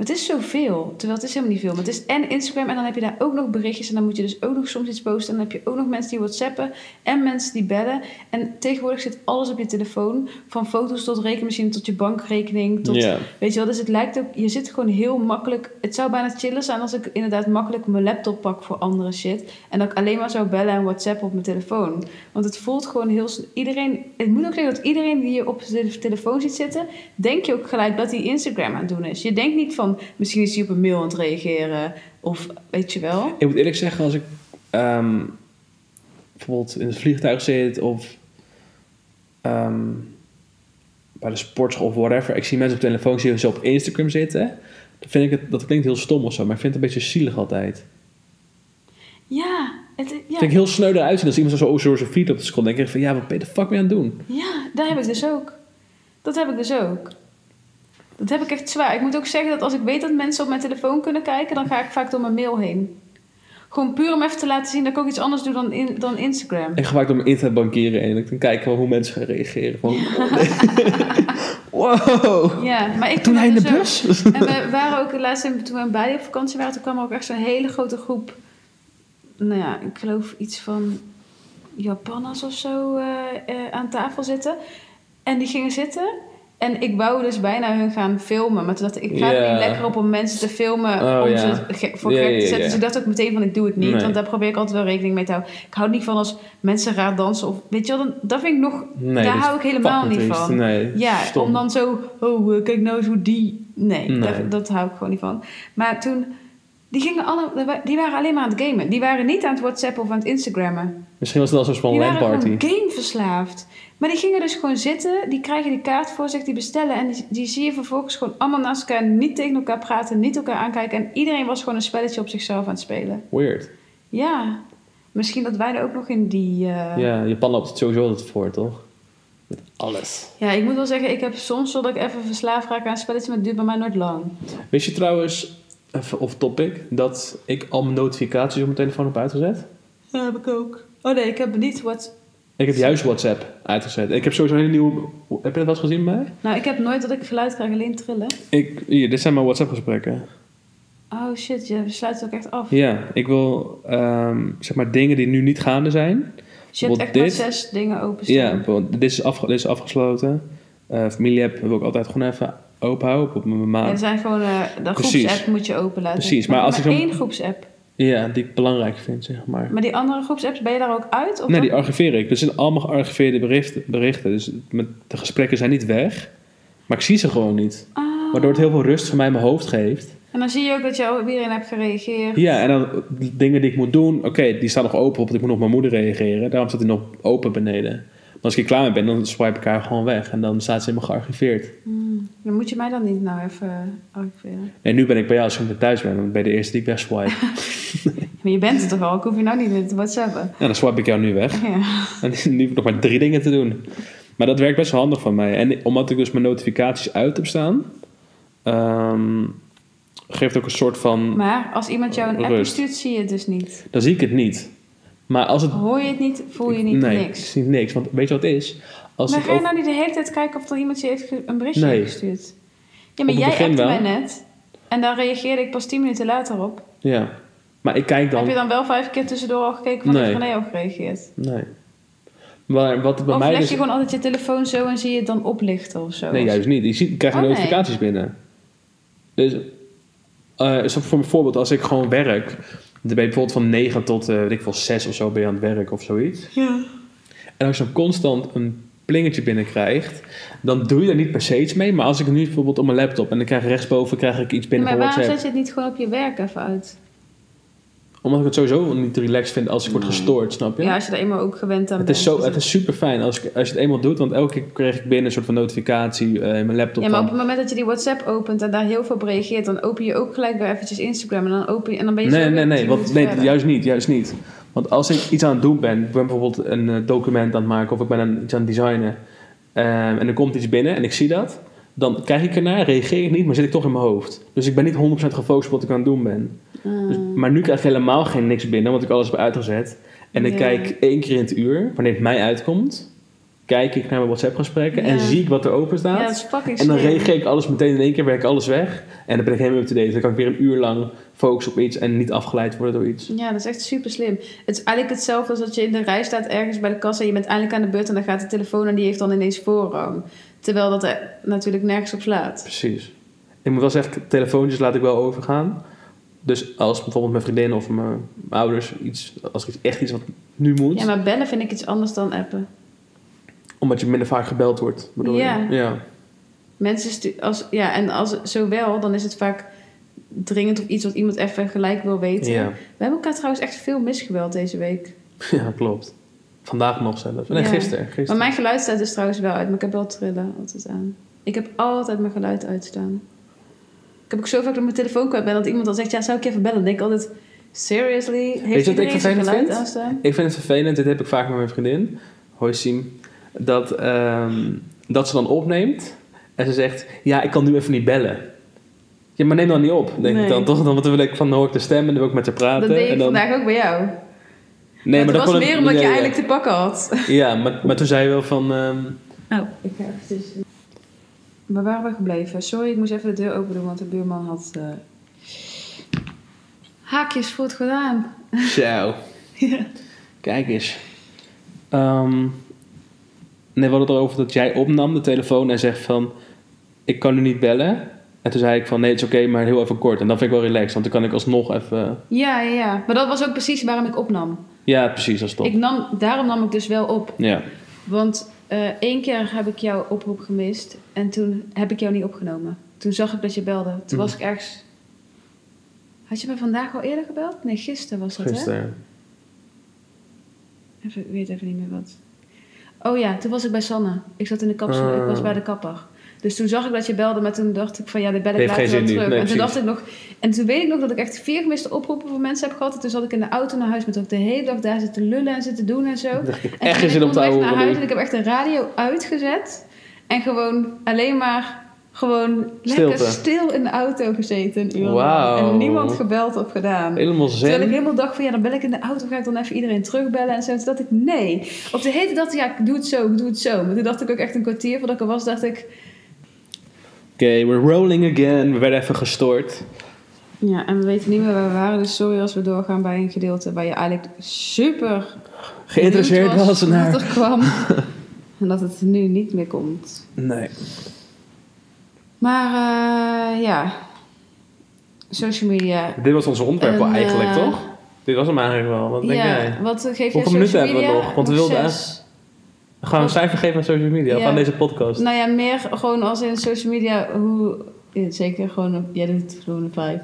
Maar het is zoveel, terwijl het is helemaal niet veel. Maar het is en Instagram en dan heb je daar ook nog berichtjes. En dan moet je dus ook nog soms iets posten. En dan heb je ook nog mensen die whatsappen en mensen die bellen. En tegenwoordig zit alles op je telefoon. Van foto's tot rekenmachine, tot je bankrekening. Tot. Weet je wel, dus het lijkt ook... Je zit gewoon heel makkelijk... Het zou bijna chiller zijn als ik inderdaad makkelijk mijn laptop pak voor andere shit. En dat ik alleen maar zou bellen en whatsappen op mijn telefoon. Want het voelt gewoon heel... Iedereen... Het moet ook zeggen dat iedereen die je op de telefoon ziet zitten... Denk je ook gelijk dat hij Instagram aan het doen is. Je denkt niet van... Misschien is hij op een mail aan het reageren. Of weet je wel. Ik moet eerlijk zeggen, als ik... ehm, bijvoorbeeld in het vliegtuig zit of ehm, bij de sportschool of whatever. Ik zie mensen op telefoon zien ze op Instagram zitten. Dan vind ik het, dat klinkt heel stom of zo, maar ik vind het een beetje zielig altijd. Ja, het, ja. Vind ik heel sneu eruit zien als iemand zo zo zijn feed op de scroll. Dan denk ik van, ja, wat ben je de fuck mee aan het doen? ja, daar heb ik dus ook. Dat heb ik dus ook. Dat heb ik echt zwaar. Ik moet ook zeggen dat als ik weet dat mensen op mijn telefoon kunnen kijken, dan ga ik vaak door mijn mail heen. Gewoon puur om even te laten zien dat ik ook iets anders doe dan, in, dan Instagram. Ik ga vaak door mijn internetbankieren heen en ik dan kijken hoe mensen gaan reageren. Van, oh, nee. wow! Ja, maar ik Toen hij in de dus ook. bus? En we waren ook laatst in- toen we in Bali op vakantie waren, toen kwam er ook echt zo'n hele grote groep. Nou ja, ik geloof iets van Japanners of zo eh, eh, aan tafel zitten. En die gingen zitten. En ik wou dus bijna hun gaan filmen. Maar toen dacht ik, ik ga het niet lekker op om mensen te filmen Oh, om ze ge- voor gek te zetten. Dus ik dacht ook meteen van, ik doe het niet. Nee. Want daar probeer ik altijd wel rekening mee te houden. Ik hou niet van als mensen raar dansen. Of, weet je wel, dan, dat vind ik nog... Nee, daar hou ik helemaal niet van. Nee, Ja, stom. om dan zo, oh, eh, kijk nou eens hoe die... Nee, Nee. Dat, dat hou ik gewoon niet van. Maar toen, die gingen alle, die waren alleen maar aan het gamen. Die waren niet aan het WhatsAppen of aan het Instagrammen. Misschien was het wel zo'n Die waren LAN party. gewoon gameverslaafd. Maar die gingen dus gewoon zitten, die krijgen die kaart voor zich, die bestellen. En die, die zie je vervolgens gewoon allemaal naast elkaar, niet tegen elkaar praten, niet elkaar aankijken. En iedereen was gewoon een spelletje op zichzelf aan het spelen. Weird. Ja, misschien dat wij er ook nog in die... eh, Ja, Japan loopt het sowieso altijd voor, toch? Met alles. Ja, ik moet wel zeggen, ik heb soms wel dat ik even verslaafd raak aan een spelletje, maar het duurt bij mij nooit lang. Wist je trouwens, even off topic, dat ik al mijn notificaties op mijn telefoon heb uitgezet? Ja, heb ik ook. Oh nee, ik heb niet wat... Ik heb juist WhatsApp uitgezet. Ik heb sowieso een hele nieuwe... Heb je dat wel eens gezien bij mij? Nou, ik heb nooit dat ik geluid krijg, alleen trillen. Ik, hier, dit zijn mijn WhatsApp gesprekken. Oh shit, je sluit het ook echt af. Ja, ik wil ehm, zeg maar dingen die nu niet gaande zijn. Dus je hebt echt maar dit- zes dingen openstaan. Ja, dit is, afge- dit is afgesloten. Eh familie-app wil ik altijd gewoon even open houden op mijn Ja, maat. er zijn gewoon... eh de Precies. groepsapp moet je open laten. Precies, maar als ik één groepsapp. Ja, die ik belangrijk vind, zeg maar. Maar die andere groepsapps, ben je daar ook uit? Of Nee, die archiveer ik. Dat zijn allemaal gearchiveerde berichten. berichten. Dus met, de gesprekken zijn niet weg. Maar ik zie ze gewoon niet. Ah. Waardoor het heel veel rust voor mij in mijn hoofd geeft. En dan zie je ook dat je hebt gereageerd. Ja, en dan dingen die ik moet doen. Oké, die staan nog open, want ik moet nog mijn moeder reageren. Daarom staat die nog open beneden. Maar als ik er klaar mee ben, dan swipe ik haar gewoon weg. En dan staat ze helemaal gearchiveerd. Hmm. Dan moet je mij dan niet nou even eh, archiveren. En nu ben ik bij jou, als ik weer thuis ben, dan ben je de eerste die ik wegswipe. Maar je bent er toch al? Ik hoef je nou niet meer te whatsappen. Ja, dan swipe ik jou nu weg. Ja. En nu heb ik nog maar drie dingen te doen. Maar dat werkt best wel handig van mij. En omdat ik dus mijn notificaties uit heb staan, ehm, geeft ook een soort van. Maar als iemand jou een appje stuurt, zie je het dus niet. Dan zie ik het niet. Maar als het. Hoor je het niet, voel je niet nee, ik niks. zie niks. Want weet je wat het is? Als maar ik ga je nou niet de hele tijd kijken of er iemand je heeft een berichtje Nee. heeft gestuurd? Ja, maar jij appte wel. mij net. En daar reageerde ik pas tien minuten later op. Ja. Maar ik kijk dan. Heb je dan wel vijf keer tussendoor al gekeken van Nee. heeft René al gereageerd? Nee. Maar wat bij of mij leg dus... je gewoon altijd je telefoon zo en zie je het dan oplichten of zo? Nee, juist niet. Je, ziet, je krijgt Oh, nee. notificaties binnen. Dus, zo voor een voorbeeld, als ik gewoon werk, dan ben je bijvoorbeeld van 9 tot, eh weet ik veel, 6 of zo ben je aan het werk of zoiets. Ja. En als je dan constant een plingertje binnenkrijgt, dan doe je er niet per se iets mee. Maar als ik nu bijvoorbeeld op mijn laptop en dan krijg ik rechtsboven krijg ik iets binnen maar van waarom WhatsApp. zet je het niet gewoon op je werk even uit? Omdat ik het sowieso niet relaxed vind als ik word gestoord, snap je? Ja, als je er eenmaal ook gewend aan Het bent. is, zo, Dus het is super fijn als, ik- als je het eenmaal doet, want elke keer krijg ik binnen een soort van notificatie eh, in mijn laptop. Ja, maar op het moment dat je die WhatsApp opent en daar heel veel op reageert, dan open je ook gelijk weer eventjes Instagram en dan open je en dan ben je Nee, zo nee, nee, want, nee verder. juist niet, juist niet. Want als ik iets aan het doen ben, ik ben bijvoorbeeld een eh, document aan het maken of ik ben een, iets aan het designen ehm, en er komt iets binnen en ik zie dat, dan kijk ik ernaar, reageer ik niet, maar zit ik toch in mijn hoofd. Dus ik ben niet 100% gefocust op wat ik aan het doen ben. Dus, Ah. maar nu krijg ik helemaal geen niks binnen, want ik alles heb uitgezet. En ik kijk één keer in het uur, wanneer het mij uitkomt, kijk ik naar mijn WhatsApp gesprekken en zie ik wat er open staat. ja, En dan reageer ik alles meteen in één keer, werk ik alles weg. En dan ben ik helemaal up-to-date. Dan kan ik weer een uur lang focussen op iets en niet afgeleid worden door iets. Ja, dat is echt super slim. Het is eigenlijk hetzelfde als dat je in de rij staat ergens bij de kassa. Je bent eindelijk aan de beurt en dan gaat de telefoon en die heeft dan ineens voorrang. Terwijl dat er natuurlijk nergens op slaat. Precies. Ik moet wel zeggen, telefoontjes laat ik wel overgaan. Dus als bijvoorbeeld mijn vriendin of mijn, ouders iets, als er iets, echt iets wat nu moet, Ja, maar bellen vind ik iets anders dan appen. omdat je minder vaak gebeld wordt. Bedoel Ja. Je? ja. Mensen als, ja, en als zowel, dan is het vaak dringend of iets wat iemand even gelijk wil weten. Ja. We hebben elkaar trouwens echt veel misgebeld deze week. ja, klopt. Vandaag nog zelfs. Nee, Ja. gisteren. gisteren. Maar mijn geluid staat dus trouwens wel uit, maar ik heb wel trillen altijd aan. Ik heb altijd mijn geluid uitstaan. Ik heb ook zo vaak dat mijn telefoon kwijt ben dat iemand dan zegt, ja, zou ik je even bellen? Dan denk ik altijd, seriously? Heeft Weet je wat ik vervelend geluid vind? aanstaan? Ik vind het vervelend, dit heb ik vaak met mijn vriendin, hoi Siem, dat, ehm, dat ze dan opneemt en ze zegt, ja, ik kan nu even niet bellen. Ja, maar neem dan niet op, denk Nee. ik dan toch? Dan wil ik van, dan hoor ik de stem en dan wil ik met haar praten. Dat deed ik en dan, vandaag ook bij jou. Nee, maar dat dat was kon meer omdat ja, je ja. eigenlijk te pakken had. Ja, maar, maar toen zei je wel van, ehm, Oh, ik ga even Waar waren we gebleven? Sorry, ik moest even de deur open doen, want de buurman had eh, haakjes voor het gedaan. zo, Ja. kijk eens. Ehm, nee, we hadden het erover dat jij opnam de telefoon en zegt van, ik kan nu niet bellen. En toen zei ik van, nee, het is oké, maar heel even kort. En dan vind ik wel relaxed, want dan kan ik alsnog even... Ja, ja, ja. Maar dat was ook precies waarom ik opnam. Ja, precies, dat is top. Ik nam, daarom nam ik dus wel op. Ja. Want eh, één keer heb ik jouw oproep gemist en toen heb ik jou niet opgenomen. Toen zag ik dat je belde. Toen was ik ergens... Had je me vandaag al eerder gebeld? Nee, gisteren was dat, hè? Gisteren. Even, ik weet even niet meer wat. Oh ja, toen was ik bij Sanne. Ik zat in de kapsel, Ah. ik was bij de kapper. Dus toen zag ik dat je belde, maar toen dacht ik van ja, dit bel ik Heeft later wel terug. Nee, en toen dacht ik nog, en toen weet ik nog dat ik echt vier gemiste oproepen van mensen heb gehad. En toen zat ik in de auto naar huis met ook de hele dag daar zitten lullen en zitten doen en zo. Ik, En echt zin ik om te houden. naar huis en ik heb echt de radio uitgezet. En gewoon alleen maar gewoon lekker stil in de auto gezeten. een uur. En niemand gebeld of gedaan. Helemaal Terwijl ik helemaal dacht van ja, dan bel ik in de auto, ga ik dan even iedereen terugbellen en zo. Toen dacht ik nee. Op de hele dag ja, ik doe het zo, ik doe het zo. Maar toen dacht ik ook echt een kwartier voordat ik er was, dacht ik... Oké, we're rolling again. We werden even gestoord. Ja, en we weten niet meer waar we waren. Dus sorry als we doorgaan bij een gedeelte waar je eigenlijk super Geïnteresseerd was naar... er kwam. en dat het nu niet meer komt. Nee. Maar eh, ja, social media. Dit was onze onderwerp wel En, eigenlijk, eh, toch? Dit was hem eigenlijk wel. Wat denk ja, jij? wat geef jij Hoeveel social minuten hebben we media? nog? Want we wilden we een cijfer geven aan social media? Of Ja. aan deze podcast? Nou ja, meer gewoon als in social media, hoe... ja, zeker gewoon, jij doet het gewoon een vijf.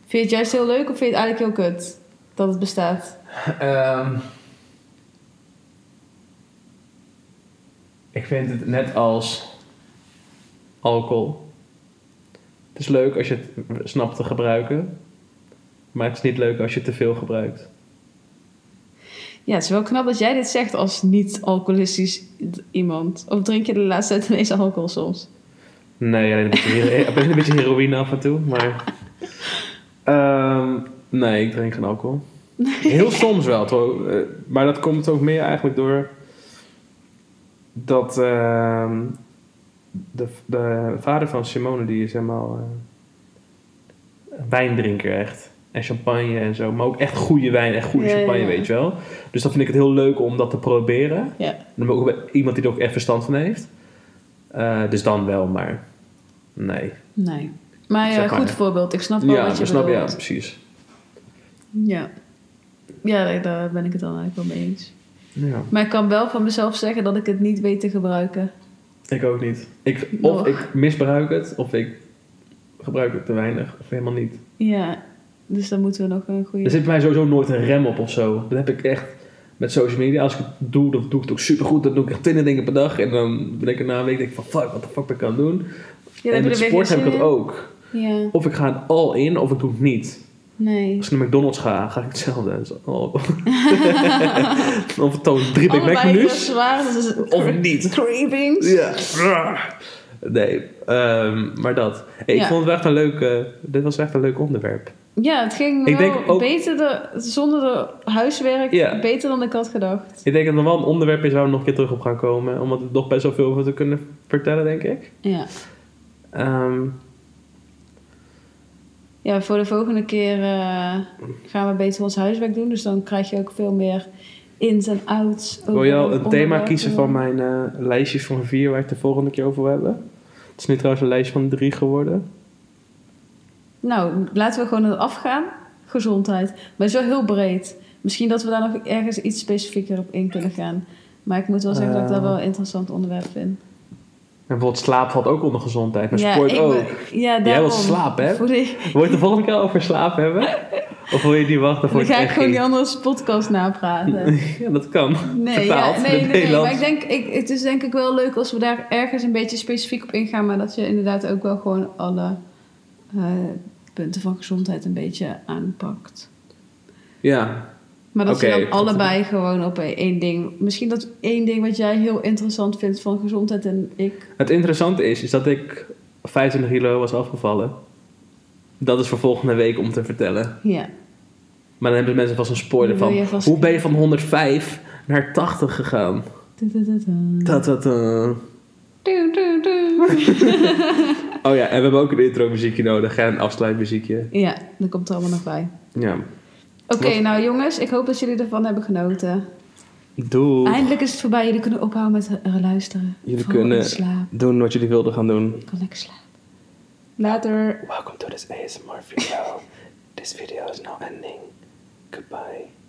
Vind je het juist heel leuk of vind je het eigenlijk heel kut dat het bestaat? Ehm, ik vind het net als alcohol. Het is leuk als je het snapt te gebruiken. Maar het is niet leuk als je te veel gebruikt. Ja, het is wel knap dat jij dit zegt als niet-alcoholistisch iemand. Of drink je de laatste tijd ineens alcohol soms? Nee, alleen een beetje, een beetje heroïne af en toe. Maar Ehm, nee, ik drink geen alcohol. Heel soms wel, toch? Eh, maar dat komt ook meer eigenlijk door dat ehm, de, de vader van Simone, die is helemaal een wijndrinker echt. En champagne en zo. Maar ook echt goede wijn en goede Ja, champagne, ja. weet je wel. Dus dan vind ik het heel leuk om dat te proberen. Ja. Dan ook bij iemand die er ook echt verstand van heeft. Eh, dus dan wel, maar nee. Nee. Maar ja, goed voorbeeld. Ik snap wel Ja, wat je snap je, ja, precies. Ja. Ja, daar- ben ik het dan eigenlijk wel mee eens. Ja. Maar ik kan wel van mezelf zeggen dat ik het niet weet te gebruiken. Ik ook niet. Ik, of ik misbruik het, of ik gebruik het te weinig, of helemaal niet. Ja, dus dan moeten we nog een goede... Er zit bij mij sowieso nooit een rem op of zo. Dat heb ik echt met social media. Als ik het doe, dan doe ik het ook supergoed. Dan doe ik echt 20 dingen per dag. En dan ben ik er na een week denk ik van fuck, wat de fuck ben ik aan het doen? Ja, en met sport heb ik dat ook. Ja, Of ik ga het all in, of ik doe het niet. nee. Als ik naar McDonald's ga, ga ik hetzelfde. Dus, oh. of het toont drie Big Mac menus. zwaar, dus Of niet. cravings. Ja. Nee, ehm, maar dat. Hey, Ik Ja. vond het echt een leuk... eh, dit was echt een leuk onderwerp. Ja, het ging Ik wel denk ook- beter de, zonder de huiswerk, beter dan ik had gedacht. Ik denk dat er wel een onderwerp is waar we nog een keer terug op gaan komen. Omdat we er nog best wel veel over te kunnen vertellen, denk ik. Ja. Ehm, Ja, voor de volgende keer eh, gaan we beter ons huiswerk doen. Dus dan krijg je ook veel meer ins en outs. wil je al een thema kiezen van mijn eh, lijstjes van vier waar ik het de volgende keer over wil hebben? Het is nu trouwens een lijst van drie geworden. Nou, laten we gewoon eraf afgaan. Gezondheid. Maar wel heel breed. Misschien dat we daar nog ergens iets specifieker op in kunnen gaan. Maar ik moet wel zeggen dat ik dat wel een interessant onderwerp vind. En bijvoorbeeld slaap valt ook onder gezondheid, maar ja, sport ik ook. ben- ja, Jij wil slapen, hè? Die- Wil je het de volgende keer over slaap hebben? Of wil je niet wachten voor Dan ga ik gewoon die andere podcast napraten. Ja, dat kan. Nee, Vertaald ja, in nee, het nee, nee, maar ik denk, ik, het is denk ik wel leuk als we daar ergens een beetje specifiek op ingaan, maar dat je inderdaad ook wel gewoon alle eh, punten van gezondheid een beetje aanpakt. Ja, Maar dat Oké, je dan allebei gewoon op één ding. Misschien dat één ding wat jij heel interessant vindt van gezondheid en ik. het interessante is, is dat ik 25 kilo was afgevallen. Dat is voor volgende week om te vertellen. Ja. Maar dan hebben mensen vast een spoiler van... vast- Hoe ben je van 105 naar 80 gegaan? Ta -ta -ta. Doe, doe, doe. Oh ja, en we hebben ook een intro muziekje nodig. En een afsluitmuziekje. Ja, dat komt er allemaal nog bij. Ja. Oké, nou jongens, ik hoop dat jullie ervan hebben genoten. Doei. Eindelijk is het voorbij. Jullie kunnen ophouden met eh, luisteren. Jullie kunnen-. Doen wat jullie wilden gaan doen. Ik kan lekker slapen. Later. Welcome to this ASMR video. this video is now ending. Goodbye.